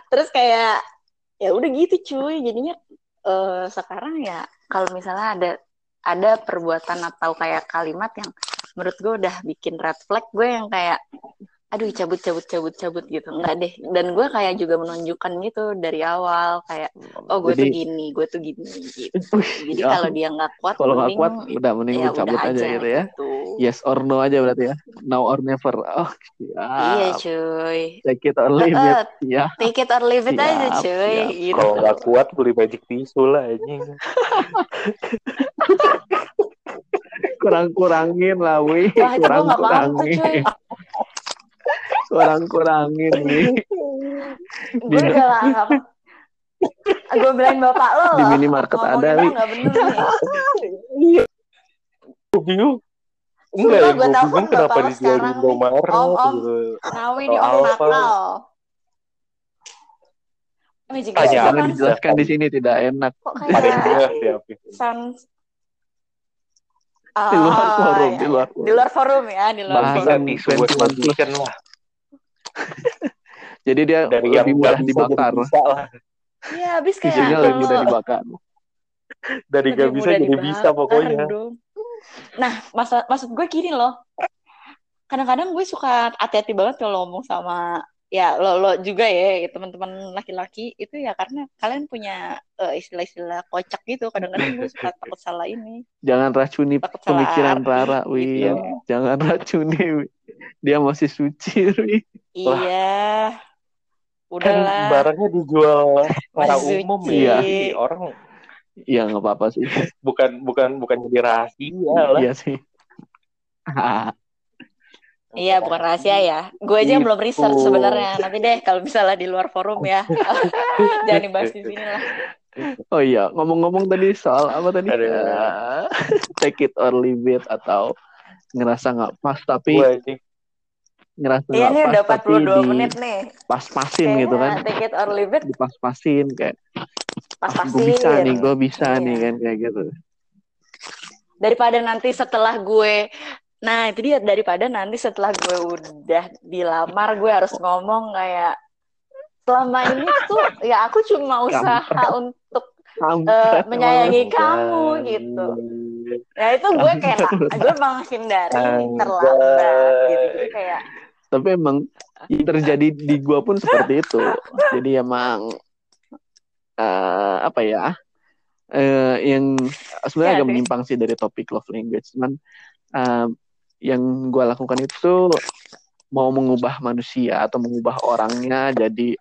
Terus kayak ya udah gitu cuy. Jadinya eh, sekarang ya kalau misalnya ada ada perbuatan atau kayak kalimat yang menurut gue udah bikin red flag gue yang kayak aduh cabut cabut cabut cabut gitu enggak deh dan gue kayak juga menunjukkan gitu dari awal kayak oh gue tuh Jadi- gini gue tuh gini gitu jadi ya kalau dia nggak kuat kalau nggak mending kuat udah mending ya cabut udah aja, aja gitu ya. gitu. Yes or no aja berarti ya. Now or never. Oh, iya siap. cuy Take it or leave it. Ya. take it or leave it aja Siap, cuy siap. gitu Kalau nggak kuat beli magic tissue lah anjing. Kurang-kurangin lah, Wi. nggak Kurang-kurangin. Kurang-kurangin, Wi. gue udah lah nggak gue bilang bapak lo Di minimarket ada, Wi. nggak Iya. Gue bingung. Enggak ya, gue bingung kenapa dijual di sekarang nih. Indomaret Om, om. gitu. Nawi nih om nakal Magic Tanya Tissue Jangan kan dijelaskan di sini tidak enak. kok Ada yang kayak jelas ya. Di luar Oh, forum, iya, di iya. luar di luar forum ya di luar Bahasan forum tisu buat 21 plus. condition lah. Jadi dia Dari lebih mudah dibakar. iya abis kayak Tisunya lebih mudah dibakar. Dari lebih nggak bisa jadi bisa pokoknya. dong. Nah, masa, maksud gue gini loh. Kadang-kadang gue suka hati-hati banget kalau ngomong sama ya lo lo juga ya teman-teman laki-laki itu ya karena kalian punya eh, istilah-istilah kocak gitu. Kadang-kadang gue suka takut salah ini, Jangan racuni takut pemikiran Rara, Wi. gitu. Jangan racuni, Wi. Dia masih suci, Wi. Iya. udahlah barangnya dijual secara umum ya orang Iya nggak apa-apa sih. bukan bukan bukan jadi rahasia lah Iya sih. Iya, bukan rahasia ya. Gue aja Itu. belum research sebenarnya. Nanti deh kalau misalnya di luar forum ya. Jangan dibahas di sini lah. Oh iya, ngomong-ngomong tadi soal apa tadi? Aduh. Eh, take it or leave it atau ngerasa nggak pas tapi ngerasa Iya, nggak ini pas udah tapi 42 di menit nih. pas-pasin gitu kan. Take it or leave it, Dipas-pasin kayak pas-pasin. gue bisa nih, gue bisa Iya. nih kan kayak gitu. Daripada nanti setelah gue Nah, itu dia daripada nanti setelah gue udah dilamar, gue harus ngomong kayak selama ini tuh ya aku cuma usaha untuk eh, menyayangi kamu gitu. Ya itu gue kayak gue menghindari terlambat gitu. Jadi kayak Tapi emang yang terjadi di gua pun seperti itu. Jadi emang eh, apa ya? eh yang sebenarnya Iya agak menyimpang sih dari topik love language. Cuman eh, yang gua lakukan itu mau mengubah manusia atau mengubah orangnya jadi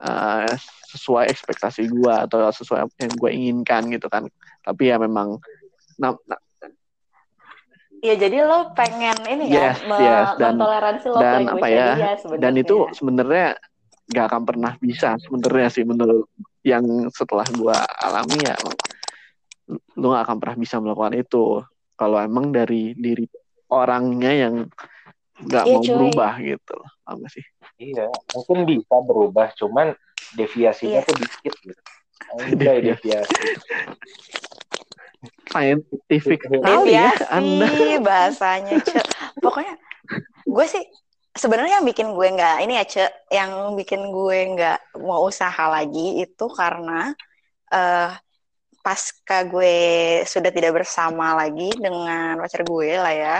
eh, sesuai ekspektasi gua atau sesuai yang gue inginkan gitu kan. Tapi ya memang nah, nah, ya jadi lo pengen ini ya Yes, me- yes, dan- mentoleransi love dan apa ya, dia sebenarnya. dan itu sebenarnya gak akan pernah bisa sebenarnya sih menurut yang setelah gua alami ya lu gak akan pernah bisa melakukan itu kalau emang dari diri orangnya yang gak Iya, mau cuy. berubah gitu loh gak sih Iya, mungkin bisa berubah, cuman deviasinya Iya. tuh dikit gitu. Anjay, Deviasi. deviasi. scientific Iya. kali ya Deviasi anda bahasanya Cek. Pokoknya gue sih sebenarnya yang bikin gue nggak ini ya Cek, yang bikin gue nggak mau usaha lagi itu karena eh pasca gue sudah tidak bersama lagi dengan pacar gue lah ya.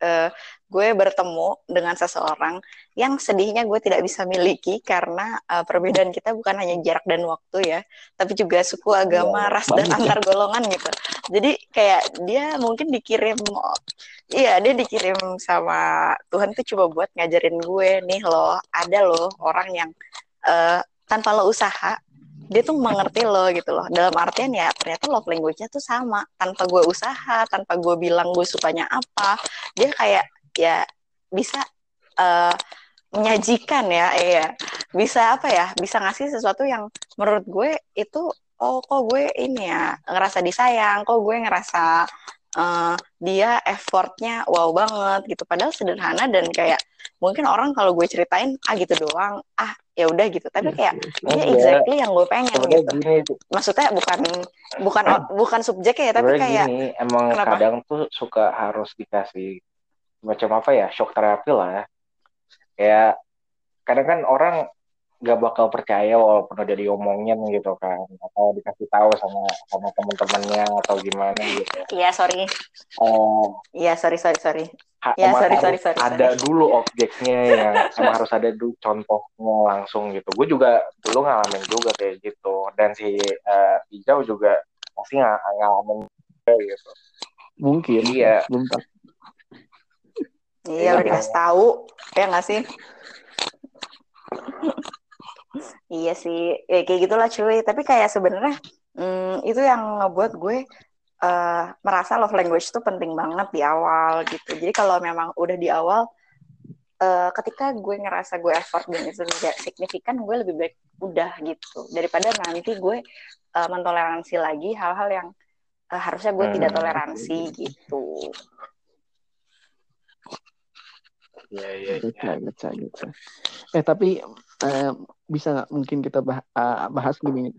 Eh, gue bertemu dengan seseorang yang sedihnya gue tidak bisa miliki karena eh, perbedaan kita bukan hanya jarak dan waktu ya, tapi juga suku, agama, Iya, ras dan ya. antar golongan gitu. Jadi kayak dia mungkin dikirim, iya dia dikirim sama Tuhan tuh coba buat ngajarin gue nih loh, ada loh orang yang eh, tanpa lo usaha dia tuh mengerti lo gitu loh. Dalam artian ya ternyata love language-nya tuh sama. Tanpa gue usaha, tanpa gue bilang gue sukanya apa, dia kayak ya bisa eh, menyajikan ya, iya. Bisa apa ya? Bisa ngasih sesuatu yang menurut gue itu oh kok gue ini ya ngerasa disayang, kok gue ngerasa eh, dia effortnya wow banget gitu. Padahal sederhana dan kayak mungkin orang kalau gue ceritain ah gitu doang, ah ya udah gitu. Tapi kayak dia Iya. exactly yang gue pengen gitu. gini, Maksudnya bukan bukan bukan subjeknya ya, tapi kayak gini, emang Kenapa? kadang tuh suka harus dikasih macam apa ya, shock terapi lah ya. Kayak kadang kan orang gak bakal percaya walaupun udah diomongin gitu kan, atau dikasih tahu sama sama teman-temannya atau gimana gitu. iya sorry, Eh, iya sorry sorry sorry. ha- Ya, sorry, harus sorry, sorry, ada sorry. dulu objeknya yang emang harus ada dulu contohnya langsung gitu. Gue juga dulu ngalamin juga kayak gitu. Dan si eh, Hijau juga pasti ng ngalamin juga gitu. mungkin Iya. tahu Iya udah Iya. dikasih tahu, ya nggak sih? Iya sih, ya, kayak gitulah cuy. Tapi kayak sebenarnya hmm, itu yang ngebuat gue eh, merasa love language itu penting banget di awal gitu. Jadi kalau memang udah di awal, eh, ketika gue ngerasa gue effort dan itu tidak signifikan, gue lebih baik udah gitu daripada nanti gue eh, mentoleransi lagi hal-hal yang eh, harusnya gue tidak Hmm. toleransi gitu. Iya, iya, iya. Baca, baca. Eh tapi eh, bisa nggak mungkin kita bah- ah, bahas gini.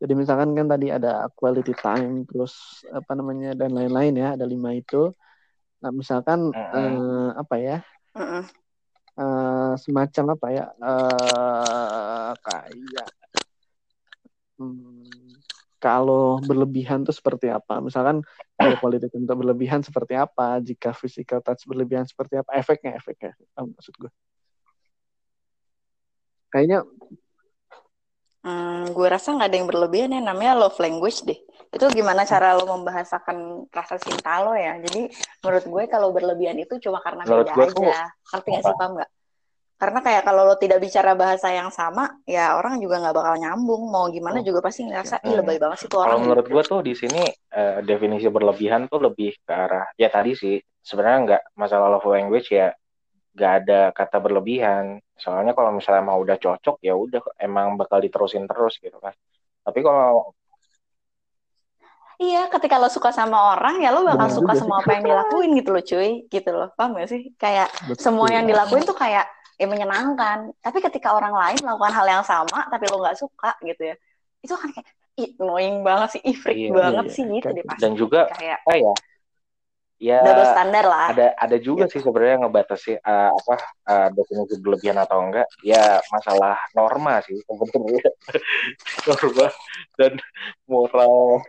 Jadi misalkan kan tadi ada quality time, terus apa namanya dan lain-lain ya, ada lima itu. Nah misalkan Mm-mm. eh, apa ya, Mm-mm. eh, semacam apa ya, eh, kayak hmm, kalau berlebihan tuh seperti apa? Misalkan kalau quality time itu berlebihan seperti apa? Jika physical touch berlebihan seperti apa? Efeknya, efeknya. Paham maksud gue. Kayaknya Hmm, gue rasa nggak ada yang berlebihan ya namanya love language deh. Itu gimana cara lo membahasakan rasa cinta lo ya. Jadi menurut gue kalau berlebihan itu cuma karena Menurut beda aja. Ngerti nggak sih paham nggak? Karena kayak kalau lo tidak bicara bahasa yang sama ya orang juga nggak bakal nyambung mau gimana juga pasti ngerasa ih Hmm. lebay banget sih tuh Kalau orang menurut gitu. gue tuh di sini eh, definisi berlebihan tuh lebih ke arah ya tadi sih sebenarnya nggak masalah love language ya nggak ada kata berlebihan. Soalnya kalau misalnya mau udah cocok ya udah emang bakal diterusin terus gitu kan. Tapi kalau Iya, ketika lo suka sama orang ya lo bakal Benar suka juga sama apa yang dilakuin gitu loh cuy, gitu loh. Paham gak sih? Kayak Betul. semua yang dilakuin tuh kayak ya menyenangkan. Tapi ketika orang lain melakukan hal yang sama tapi lo nggak suka gitu ya, itu kan kayak annoying banget sih, ih freak Iya, banget iya, sih gitu deh gitu. pasti. dan juga kayak apa ya ya double standar lah. ada ada juga sih sebenarnya ngebatasi eh, apa eh, definisi berlebihan atau enggak ya masalah norma sih sebenarnya norma dan moral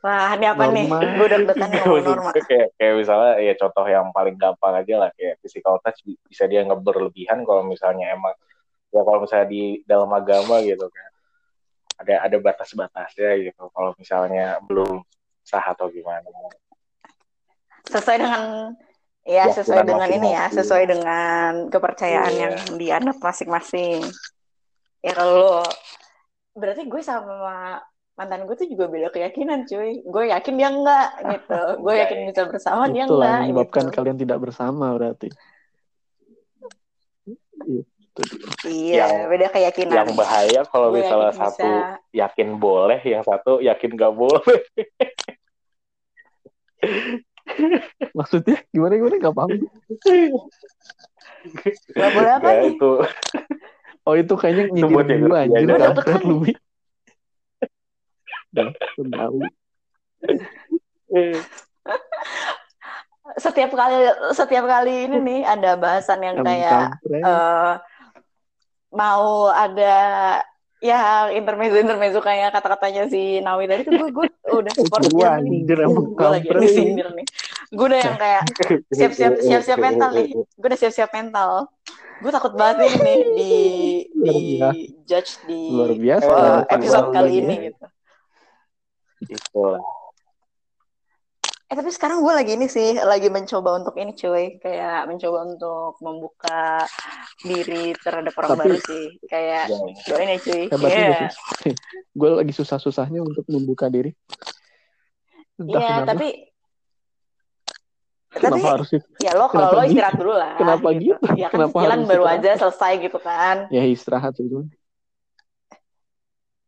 Wah, ini apa nih? Gue deg-degan nih ngomong Maksud norma. kayak kayak misalnya ya contoh yang paling gampang aja lah kayak physical touch bi- bisa dia berlebihan kalau misalnya emang ya kalau misalnya di dalam agama gitu kan ada ada batas-batasnya gitu kalau misalnya belum sah atau gimana Sesuai dengan ya sesuai Keyakinan dengan ini ya, sesuai dengan kepercayaan Iya. yang dianut masing-masing. Ya kalau berarti gue sama mantan gue tuh juga beda keyakinan cuy gue yakin dia enggak gitu gue yakin bisa bersama dia Itulah enggak yang menyebabkan gitu. kalian tidak bersama berarti. Iya Yang- beda keyakinan yang bahaya kalau Gue misalnya yakin satu bisa- yakin boleh yang satu yakin nggak boleh Maksudnya gimana gimana nggak paham. nggak boleh apa nih itu Oh itu kayaknya nyindir gue anjir aja. kampret lu. Wi. Tahu. setiap kali setiap kali ini nih ada bahasan yang kayak eh, mau ada ya intermezzo intermezzo kayak kata-katanya si Nawi tadi tuh gue gue udah support Gue nih gue lagi disindir nih. Gue udah yang kayak siap-siap siap-siap mental nih. Gue udah siap-siap mental. Gue takut banget nih di di judge di Luar biasa. eh, episode kali ini gitu Itu lah. eh tapi sekarang gue lagi ini sih lagi mencoba untuk ini cuy kayak mencoba untuk membuka diri terhadap orang Tapi- baru sih kayak Jangan. doain ya cuy Hebat sih. gue lagi susah-susahnya untuk membuka diri. Iya, kenapa. tapi kenapa tapi harus sih? ya lo kalau lo gitu? istirahat dulu lah. Kenapa gitu? Ya kan Kenapa baru istirahat? aja selesai gitu kan. Ya istirahat itu.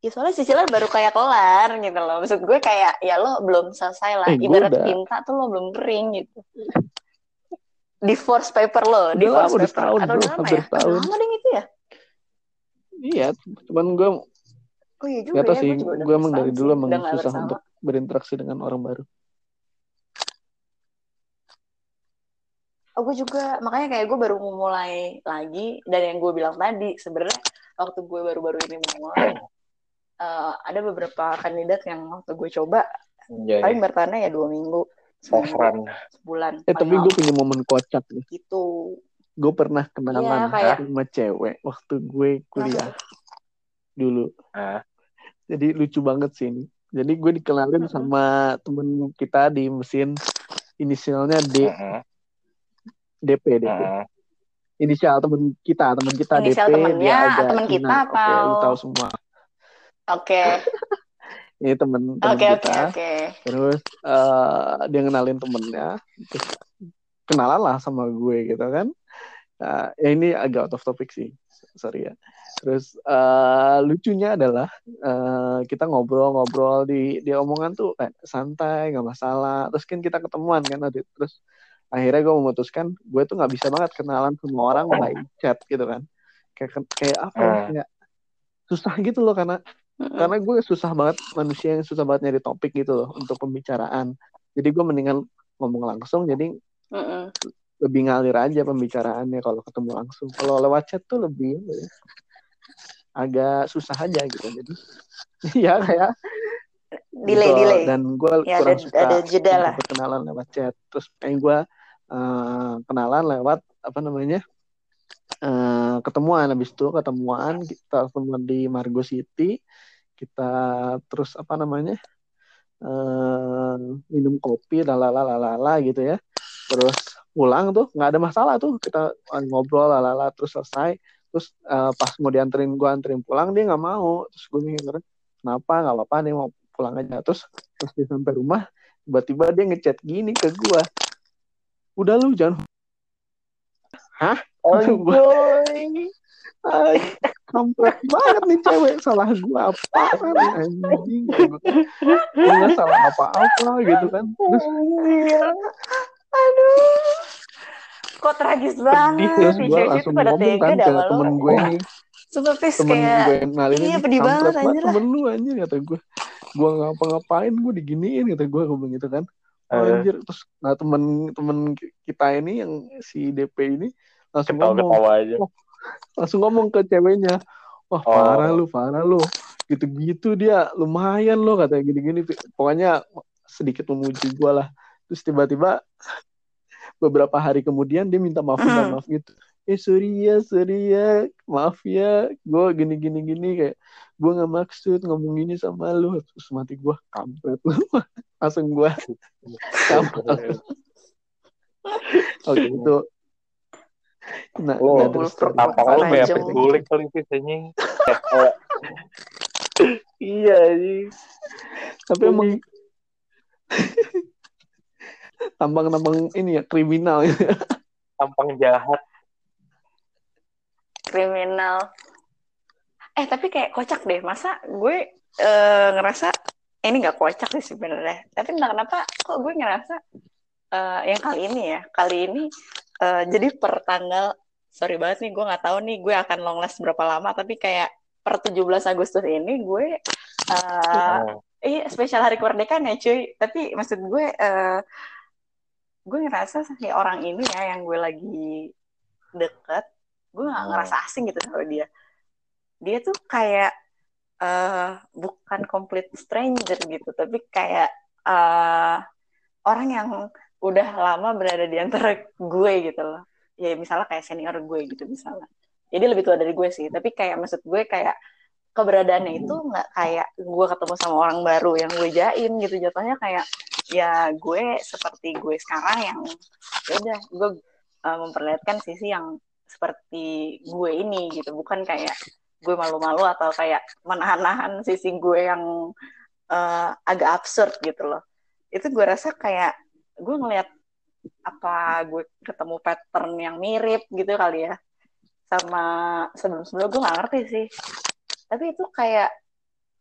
Ya soalnya cicilan baru kayak kelar gitu loh. Maksud gue kayak ya lo belum selesai lah. Eh, gue Ibarat udah- tinta tuh lo belum kering gitu. Divorce paper lo, Udah divorce udah paper. setahun, Atau bro. udah lama ya? Udah lama deh itu ya? Iya, cuman gue Oh iya juga gak tau ya. sih. udah Gue emang dari dulu emang susah bersama. untuk berinteraksi dengan orang baru. Oh, gue juga makanya kayak gue baru mulai lagi dan yang gue bilang tadi sebenarnya waktu gue baru-baru ini mulai eh, ada beberapa kandidat yang waktu gue coba Jadi paling bertahannya ya dua minggu seminggu, Offran. sebulan Eh tapi gue punya momen kocak nih. gitu Gue pernah kenalan Iya, kayak- sama cewek waktu gue kuliah dulu. Ah. Jadi lucu banget sih ini. Jadi gue dikenalin Mhm. sama temen kita di mesin inisialnya D, Heeh, DP, DP. heeh. Inisial temen kita, temen kita Inisial DP, temennya, dia temen kita. Oke, atau- lu tahu semua. Oke Ini temen, temen oke oke kita. oke Terus eh, dia ngenalin temennya, terus kenalan lah sama gue gitu kan. Nah, ya ini agak out of topic sih, sorry ya. Terus eh, lucunya adalah eh, kita ngobrol-ngobrol di di omongan tuh kayak santai, nggak masalah. Terus kan kita ketemuan kan, Adit. terus akhirnya gue memutuskan gue tuh nggak bisa banget kenalan sama orang by chat gitu kan. Kayak kayak apa? ya, Hmm. Kayak susah gitu loh karena karena gue susah banget manusia yang susah banget nyari topik gitu loh untuk pembicaraan. Jadi gue mendingan ngomong langsung jadi Mm-mm. lebih ngalir aja pembicaraannya kalau ketemu langsung. Kalau lewat chat tuh lebih ya, agak susah aja gitu. Jadi ya kayak delay gitu. delay. Dan gue ya kurang ada suka ada jeda lah. berkenalan lewat chat. Terus pengen gue eh, kenalan lewat apa namanya eh, ketemuan. Habis itu ketemuan kita ketemuan di Margo City kita terus apa namanya eh, minum kopi lalala lalala gitu ya. Terus pulang tuh nggak ada masalah tuh. Kita ngobrol lalala terus selesai. Terus uh, pas mau dianterin gue anterin pulang dia nggak mau. Terus gue mikir kenapa? Nggak apa-apa nih mau pulang aja. Terus pas dia sampai rumah tiba-tiba dia ngechat gini ke gue udah lu jangan hah? Oh kampret banget nih cewek. Salah gue apa anjing? Gue salah apa-apa gitu kan. Terus aduh. Kok tragis banget terus gue langsung ngomong kan ke temen gue nih temen kayak gue nalin Iya pedih banget anjir lah. temen lu anjir kata gue gue ngapa-ngapain gue diginiin kata gue gue begitu kan. Oh, anjir terus nah temen temen kita ini yang si DP ini langsung Ketawa ngomong ketawa aja. Oh, langsung ngomong ke ceweknya wah Oh. parah lu parah lu. Gitu-gitu dia lumayan lo katanya gini-gini. Pokoknya sedikit memuji gue lah. Terus tiba-tiba beberapa hari kemudian dia minta maaf minta Hmm. maaf gitu. Eh sorry ya sorry ya maaf ya. Gue gini gini gini kayak gue nggak maksud ngomong gini sama lu. Terus mati gue kampret. Lu langsung gue kampret. Oke itu nah, Oh, nah, terus Tampang lu kayak penculik kali sih anjing. iya anjing. tapi emang tampang-tampang ini ya kriminal Tampang jahat. kriminal. Eh tapi kayak kocak deh. Masa gue eh, ngerasa eh, ini nggak kocak sih sebenarnya. Tapi entah kenapa kok gue ngerasa eh, yang kali ini ya kali ini eh, jadi per tanggal sorry banget nih gue nggak tahu nih gue akan long last berapa lama tapi kayak per 17 Agustus ini gue eh, Hmm. Iya, spesial hari kemerdekaan ya cuy. Tapi maksud gue, eh gue ngerasa si orang ini ya yang gue lagi deket, gue gak Hmm. ngerasa asing gitu sama dia. Dia tuh kayak eh bukan complete stranger gitu, tapi kayak eh orang yang udah lama berada di antara gue gitu loh. Ya misalnya kayak senior gue gitu misalnya. Jadi lebih tua dari gue sih, tapi kayak maksud gue kayak keberadaannya itu nggak kayak gue ketemu sama orang baru yang gue jaim gitu jatuhnya kayak ya gue seperti gue sekarang yang ya udah gue uh, memperlihatkan sisi yang seperti gue ini gitu bukan kayak gue malu-malu atau kayak menahan-nahan sisi gue yang uh, agak absurd gitu loh itu gue rasa kayak gue ngelihat apa gue ketemu pattern yang mirip gitu kali ya. Sama sebelum-sebelum gue nggak ngerti sih. Tapi itu kayak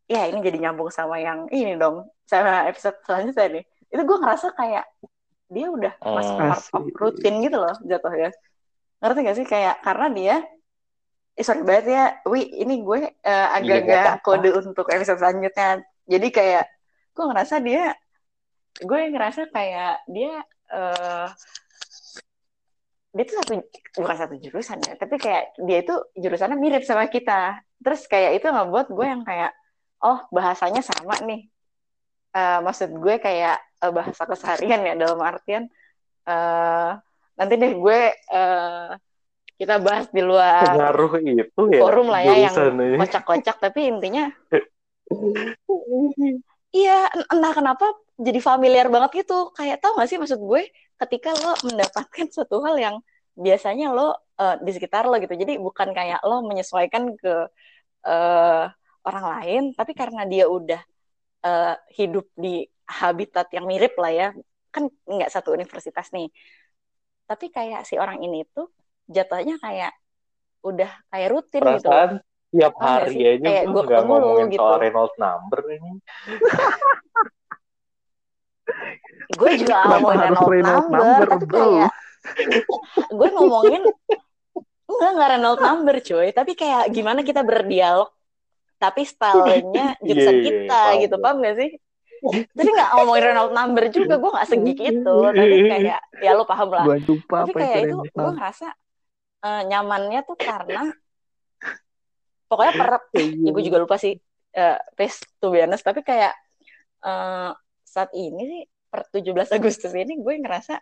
ya ini jadi nyambung sama yang ini dong sama episode selanjutnya nih. Itu gue ngerasa kayak dia udah masuk Hmm. part of rutin gitu loh jatuhnya. Ngerti gak sih? Kayak karena dia eh, sorry banget ya wi ini gue eh, agak-agak apa-apa. kode untuk episode selanjutnya. Jadi kayak gue ngerasa dia gue ngerasa kayak dia eh dia tuh satu bukan satu jurusan ya tapi kayak dia itu jurusannya mirip sama kita terus kayak itu ngebuat gue yang kayak oh bahasanya sama nih Eh, maksud gue kayak eh, bahasa keseharian ya dalam artian eh nanti deh gue eh, kita bahas di luar Pengaruh itu ya. forum lah ya yang kocak-kocak tapi intinya iya en- entah kenapa jadi familiar banget gitu kayak tau gak sih maksud gue ketika lo mendapatkan suatu hal yang biasanya lo eh, di sekitar lo gitu jadi bukan kayak lo menyesuaikan ke eh, orang lain tapi karena dia udah eh, hidup di habitat yang mirip lah ya kan nggak satu universitas nih tapi kayak si orang ini tuh jatuhnya kayak udah kayak rutin gitu. Perasaan tiap Paham nggak hari aja Kayak gue ketemu lu ngomongin gitu. soal Reynolds number ini. gue juga Kenapa ngomongin harus number, number, tapi bro? kayak gue ngomongin enggak enggak Reynolds number cuy. Tapi kayak gimana kita berdialog tapi stylenya jurusan Iya, iya, kita paham, gitu. paham. gak sih? Jadi nggak ngomongin Reynolds number juga gue nggak segik itu. tapi kayak ya lo paham lah. Lupa tapi kayak itu Reynolds gue ngerasa eh, nyamannya tuh karena pokoknya per ya gue juga lupa sih eh to be honest. Tapi kayak eh, saat ini sih per 17 Agustus ini gue ngerasa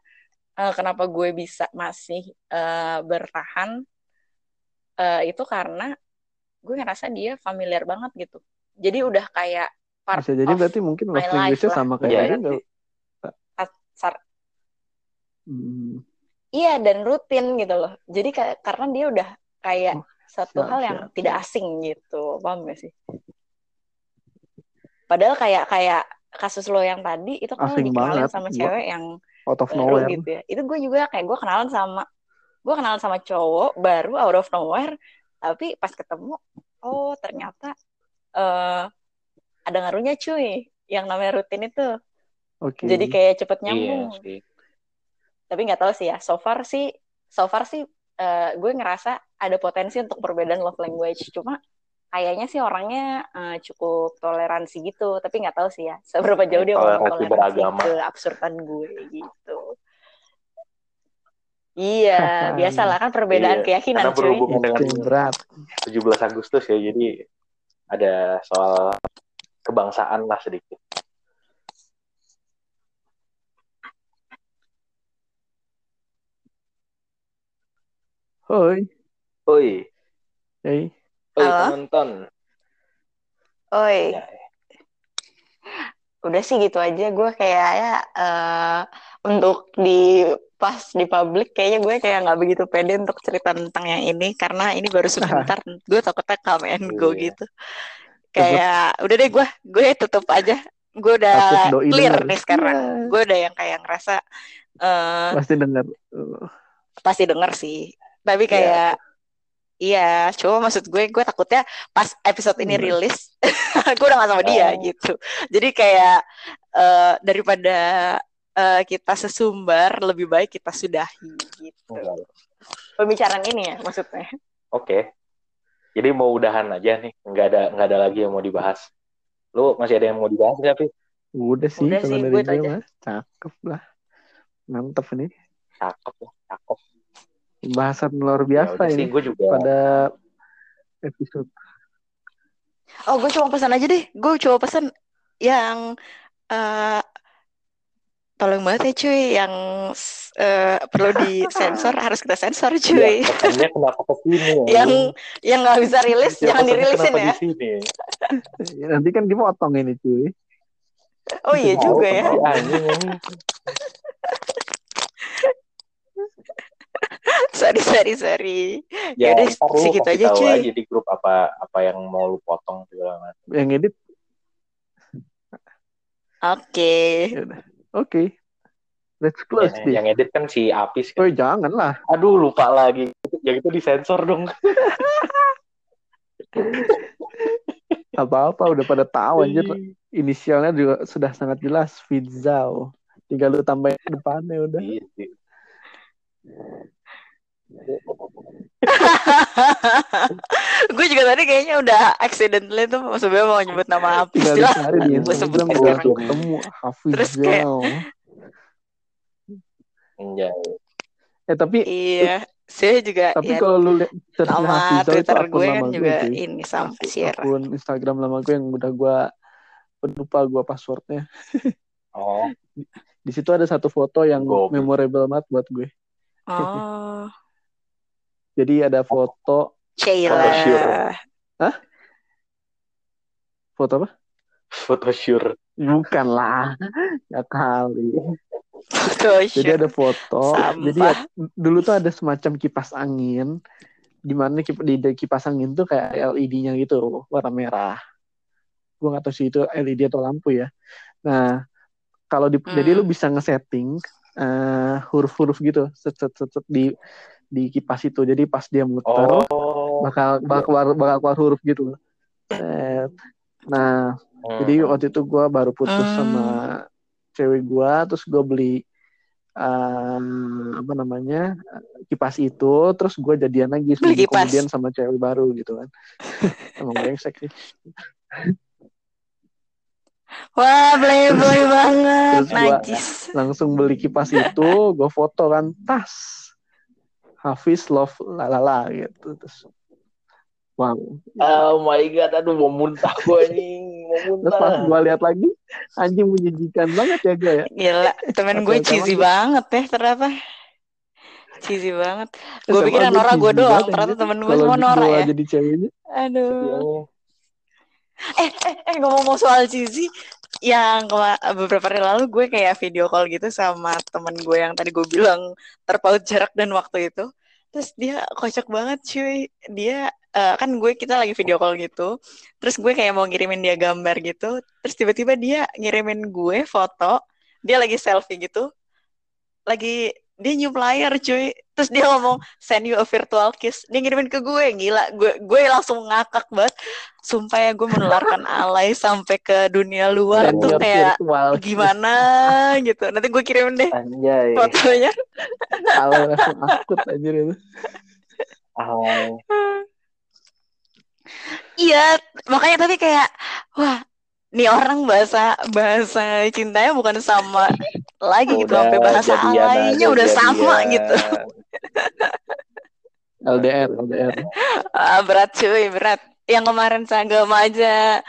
eh, kenapa gue bisa masih eh, bertahan eh, itu karena gue ngerasa dia familiar banget gitu jadi udah kayak part Bisa jadi of berarti mungkin language-nya lah. sama kayak Iya, dia iya. nggak? sar- Hmm. iya dan rutin gitu loh jadi kayak karena dia udah kayak Oh, satu siap, hal yang siap, tidak asing gitu paham gak sih padahal kayak kayak kasus lo yang tadi itu kan lo Asing dikenalin banget. sama Gua- cewek yang out of baru nowhere. gitu ya. Itu gue juga kayak gue kenalan sama gue kenalan sama cowok baru out of nowhere tapi pas ketemu oh ternyata eh ada ngaruhnya cuy yang namanya rutin itu. Oke. Jadi kayak cepet Iya nyambung. sih. tapi nggak tahu sih ya so far sih so far sih eh, gue ngerasa ada potensi untuk perbedaan love language. Cuma kayaknya sih orangnya eh, cukup toleransi gitu tapi nggak tahu sih ya seberapa jauh dia mau Toleransi beragama. ke absurdan gue gitu iya biasalah kan perbedaan Iya, keyakinan karena cuy berhubung- itu dengan- berat 17 Agustus ya, jadi ada soal kebangsaan lah sedikit. Hoi, Oi, hey. Oi Halo? penonton. oi Ya, udah sih gitu aja gue kayaknya eh untuk di pas di publik kayaknya gue kayak nggak begitu pede untuk cerita tentang yang ini karena ini baru sebentar gue takutnya come and go Iya. gitu kayak udah deh gue gue tutup aja gue udah clear denger. nih sekarang Iya. gue udah yang kayak ngerasa eh pasti dengar Uh, pasti denger sih tapi kayak Iya, cuma maksud gue, gue takutnya pas episode ini Hmm. rilis, gue udah gak sama dia Oh. gitu. Jadi kayak eh, daripada eh, kita sesumbar, lebih baik kita sudahi gitu. enggak. Pembicaraan ini ya maksudnya. Oke. Jadi mau udahan aja nih, nggak ada nggak ada lagi yang mau dibahas. Lu masih ada yang mau dibahas nggak, Pi? udah sih Udah sih, gue aja. mah cakep lah mantep ini Cakep ya, cakep. Bahasan luar Ya biasa sih, ini gue juga. pada episode Oh, gue cuma pesan aja deh. Gue cuma pesan yang eh tolong banget ya cuy, yang eh, perlu disensor harus kita sensor cuy. Ya, kenapa ke sini ya? yang yang nggak bisa rilis Ya, jangan dirilisin ya. di? Ya, nanti kan dipotong ini cuy Oh iya juga ya. Tahu, anjing, anjing. Sorry sorry sorry Ya, lu segitu aja, cuy. aja di grup apa apa yang mau lu potong segala macam. yang edit oke udah oke let's close Yang, this yang edit kan si Apis kan. oh jangan lah Aduh, lupa lagi. Yang itu disensor dong. apa apa udah pada tahu anjir inisialnya juga sudah sangat jelas Fizzao tinggal lu tambahin depannya udah Iya sih. gue juga tadi kayaknya udah accidentally tuh sebenarnya mau nyebut nama tinggal lah di gue sebut sekarang. ketemu Terus kayak- Iya. eh tapi iya saya juga tapi ya kalau lu lihat nama Twitter akun gue kan gue juga cuy. ini sama Sierra akun Instagram lama gue yang udah gue lupa gue passwordnya Oh, di situ ada satu foto yang Goblok. memorable banget buat gue oh jadi ada foto Sheila Photoshoot. foto apa foto sure. bukan lah ya kali Photoshoot. jadi ada foto Sampah. jadi ya, dulu tuh ada semacam kipas angin di mana kip- di, di kipas angin tuh kayak LED-nya gitu warna merah gue nggak tahu sih itu LED atau lampu ya nah kalau di Hmm. jadi lu bisa ngesetting eh, huruf-huruf gitu set, set, set, set di di kipas itu jadi pas dia muter Oh. bakal bakal keluar bakal keluar huruf gitu Set. nah Hmm. jadi waktu itu gue baru putus Hmm. sama cewek gue, terus gue beli um, apa namanya kipas itu, terus gue jadian lagi Beli seminggu kipas. kemudian sama cewek baru gitu kan. Emang brengsek sih. Wah, playboy banget, Terus gua- najis. Langsung beli kipas itu, gue foto kan tas Hafiz love lalala gitu terus. Wow. Oh my god, aduh mau muntah gue anjing, mau Terus pas muntah. gue lihat lagi, anjing menjijikan banget ya gue ya. Gila, temen gue cheesy banget ya ternyata. Cheesy banget. Gue pikir gua Nora gue doang, ternyata temen gue semua Nora gua ya. jadi ceweknya, Aduh. Iya. Eh, eh, eh ngomong-ngomong soal cheesy, yang beberapa hari lalu gue kayak video call gitu sama temen gue yang tadi gue bilang terpaut jarak dan waktu itu. Terus dia kocak banget cuy. Dia uh, kan gue kita lagi video call gitu. Terus gue kayak mau ngirimin dia gambar gitu. Terus tiba-tiba dia ngirimin gue foto. Dia lagi selfie gitu. Lagi dia new player cuy. Terus dia ngomong send you a virtual kiss. Dia ngirimin ke gue gila. Gue gue langsung ngakak banget. Sumpah ya gue menularkan alay sampai ke dunia luar send tuh kayak gimana? Gitu. Nanti gue kirimin deh Anjay. fotonya. Alay langsung akut aja itu. Iya makanya tapi kayak wah nih orang bahasa bahasa cintanya bukan sama lagi gitu sampai bahasa lainnya udah jadian. sama gitu. LDR LDR ah, berat cuy berat. Yang kemarin seagama aja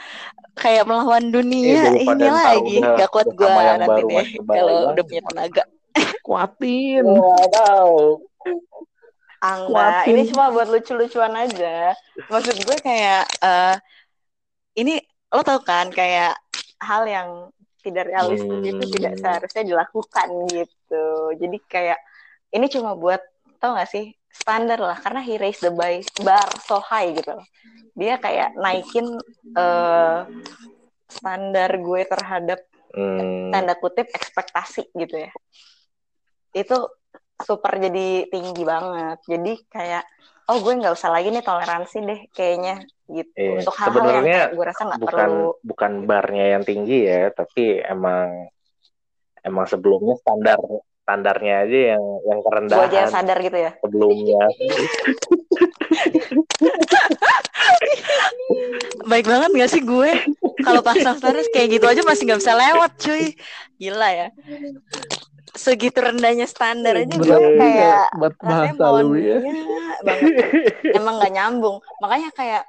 kayak melawan dunia eh, ini lagi. gak kuat gue nanti deh kalau udah punya tenaga. Kuatin. Wow Angga, ini cuma buat lucu-lucuan aja. Maksud gue kayak uh, ini lo tau kan kayak hal yang tidak realistis hmm. itu tidak seharusnya dilakukan gitu. Jadi kayak ini cuma buat tau gak sih standar lah. Karena he raised the bar so high gitu loh. Dia kayak naikin uh, standar gue terhadap hmm. tanda kutip ekspektasi gitu ya. Itu super jadi tinggi banget. Jadi kayak oh gue nggak usah lagi nih toleransi deh kayaknya gitu. Iya, untuk hal-hal yang kayak gue rasa nggak bukan perlu. bukan barnya yang tinggi ya tapi emang emang sebelumnya standar standarnya aja yang yang kerendahan gue aja sadar gitu ya? sebelumnya. Baik banget gak sih gue? Kalau pasang standar kayak gitu aja masih nggak bisa lewat cuy. Gila ya segitu rendahnya standar aja gue kayak buat bahasa lu ya. banget. Emang nggak nyambung. Makanya kayak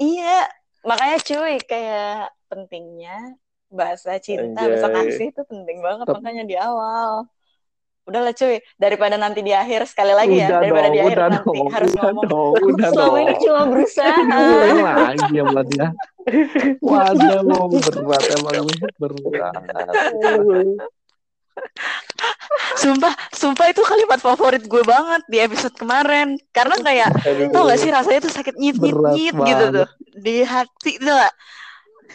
iya makanya cuy kayak pentingnya bahasa cinta bahasa kasih itu penting banget Tep. makanya di awal. Udahlah cuy daripada nanti di akhir sekali lagi ya daripada dong, di akhir nanti dong, harus udah ngomong dong, udah selama ini cuma berusaha. Lagi ya berarti ya waduh berat emang berat sumpah, sumpah itu kalimat favorit gue banget di episode kemarin. Karena kayak, tau gak sih rasanya tuh sakit nyit nyit nyit gitu tuh di hati tuh gak?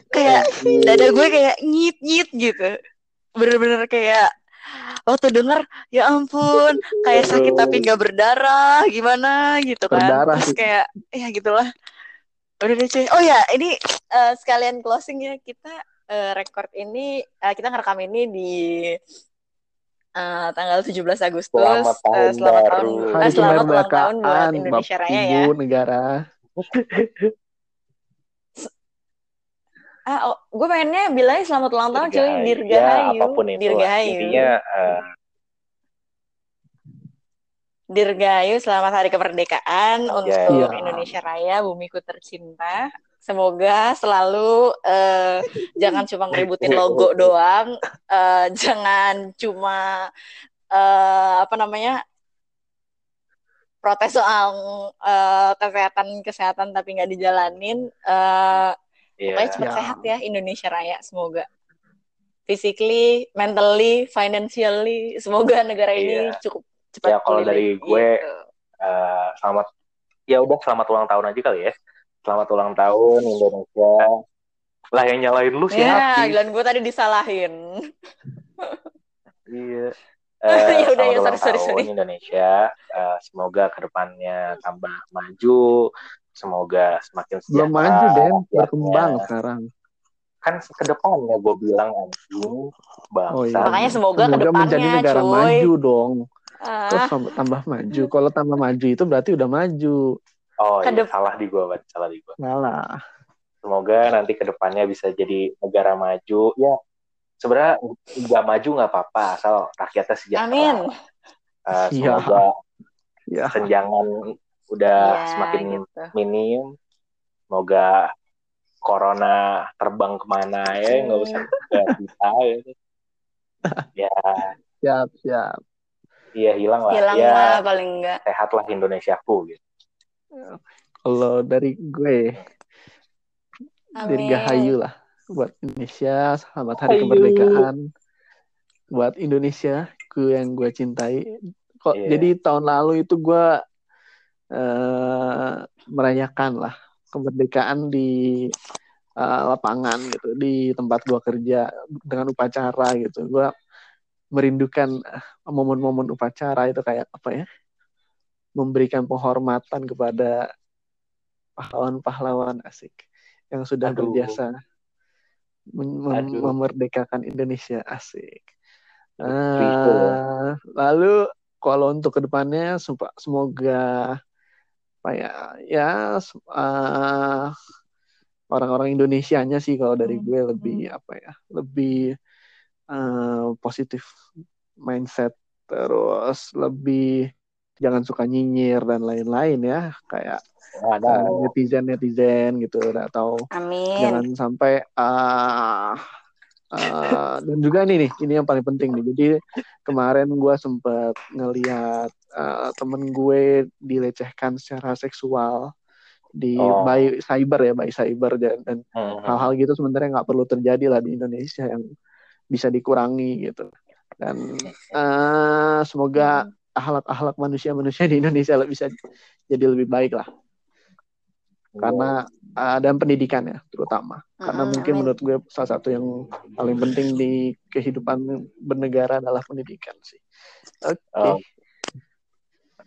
Kayak dada gue kayak nyit nyit gitu. Bener-bener kayak waktu denger ya ampun kayak sakit tapi nggak berdarah gimana gitu kan berdarah. terus kayak ya gitulah udah deh cuy oh ya ini uh, sekalian closing ya kita uh, record ini uh, kita ngerekam ini di uh, tanggal 17 Agustus. Selamat tahun, uh, selamat baru. tahun, uh, selamat ulang tahun buat Indonesia Bap Raya Ibu, ya. negara. ah, oh, gue pengennya bilangnya selamat ulang tahun cuy, Dirgahayu. Ya, apa pun itu. Dirgahayu. Intinya uh, Dirgahayu selamat hari kemerdekaan untuk yeah. Indonesia Raya, bumiku tercinta. Semoga selalu uh, jangan cuma ngeributin logo doang, uh, jangan cuma uh, apa namanya protes soal uh, kesehatan kesehatan tapi nggak dijalanin. Uh, yeah. Pokoknya cepat yeah. sehat ya Indonesia Raya. Semoga physically, mentally, financially, semoga negara ini yeah. cukup cepat. Ya kalau dari gue gitu. uh, selamat ya udah selamat ulang tahun aja kali ya selamat ulang tahun Indonesia. Lah yang nyalain lu sih ya Glenn gue tadi disalahin. Iya. Uh, ya udah ya sorry sorry sorry. Indonesia. Uh, semoga ke depannya tambah maju. Semoga semakin sejahtera. Belum maju Den. Berkembang sekarang. Kan ke depannya gue bilang anjing. Bangsa oh, iya. makanya semoga, semoga ke depannya menjadi negara cuy. maju dong. Ah. terus tambah maju? Kalau tambah maju itu berarti udah maju Oh iya, salah di gua, salah di gua. Salah. Semoga nanti ke depannya bisa jadi negara maju. Ya, sebenarnya nggak maju nggak apa-apa, asal rakyatnya sejahtera. Amin. Uh, semoga ya. senjangan udah ya, semakin gitu. minim. Semoga corona terbang ke mana ya, nggak usah kita ya. ya. Siap, siap. Iya hilang lah. Hilang ya, lah paling enggak. Sehatlah Indonesiaku gitu. Kalau dari gue, Amin. Dirgahayu lah. buat Indonesia, selamat Hari Ayu. Kemerdekaan buat Indonesia, ku yang gue cintai. Kok Iya. jadi tahun lalu itu gue eh, merayakan lah kemerdekaan di eh, lapangan gitu, di tempat gue kerja dengan upacara gitu. Gue merindukan eh, momen-momen upacara itu kayak apa ya? Memberikan penghormatan kepada pahlawan-pahlawan asik yang sudah Aduh. berjasa mem- Aduh. memerdekakan Indonesia asik. Eh, lalu kalau untuk ke depannya semoga apa ya ya eh, orang-orang Indonesianya sih kalau dari Hmm. gue lebih apa ya lebih eh, positif mindset terus lebih jangan suka nyinyir dan lain-lain ya kayak Ada. netizen netizen gitu atau Amin. jangan sampai ah ah, dan juga nih nih ini yang paling penting nih jadi kemarin gue sempat ngeliat ah, temen gue dilecehkan secara seksual di Oh. by cyber ya by cyber dan, dan Hmm. hal-hal gitu sebenarnya nggak perlu terjadi lah di Indonesia yang bisa dikurangi gitu dan eh, semoga akhlak-akhlak manusia-manusia di Indonesia bisa jadi lebih baik lah karena eh, dan pendidikan ya terutama karena Mm-mm, mungkin amin. menurut gue salah satu yang paling penting di kehidupan bernegara adalah pendidikan sih oke Oh.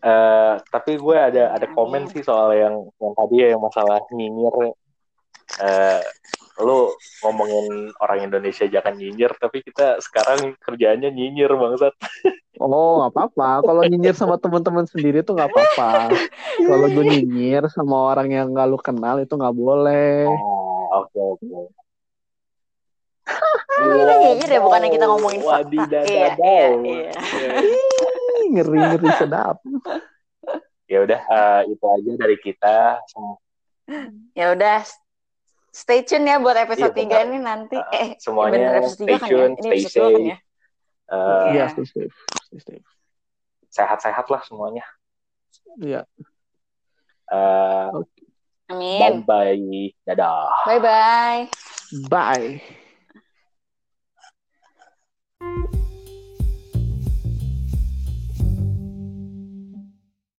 Eh, tapi gue ada ada Amin. komen sih soal yang yang tadi ya yang masalah nyinyir. Eh, lu ngomongin orang Indonesia jangan nyinyir, tapi kita sekarang kerjaannya nyinyir bangsat. oh nggak apa-apa kalau nyinyir sama teman-teman sendiri tuh nggak apa-apa kalau gue nyinyir sama orang yang nggak lu kenal itu nggak boleh Ah, oke oke. Ini kita nyinyir ya, bukannya kita ngomongin fakta. Iya, iya, iya. Ih, ngeri-ngeri sedap Ya udah eh, itu aja dari kita. Ya udah, stay tune ya buat episode Iya, 3 benar. ini nanti. Uh, eh, semuanya bener episode 3 stay kan tune, ya? Ini stay episode 2 kan safe. ya? Eh, Iya, stay safe. Stay safe. sehat-sehat lah semuanya. Iya. Eh, Amin. bye bye, dadah. Bye-bye. Bye.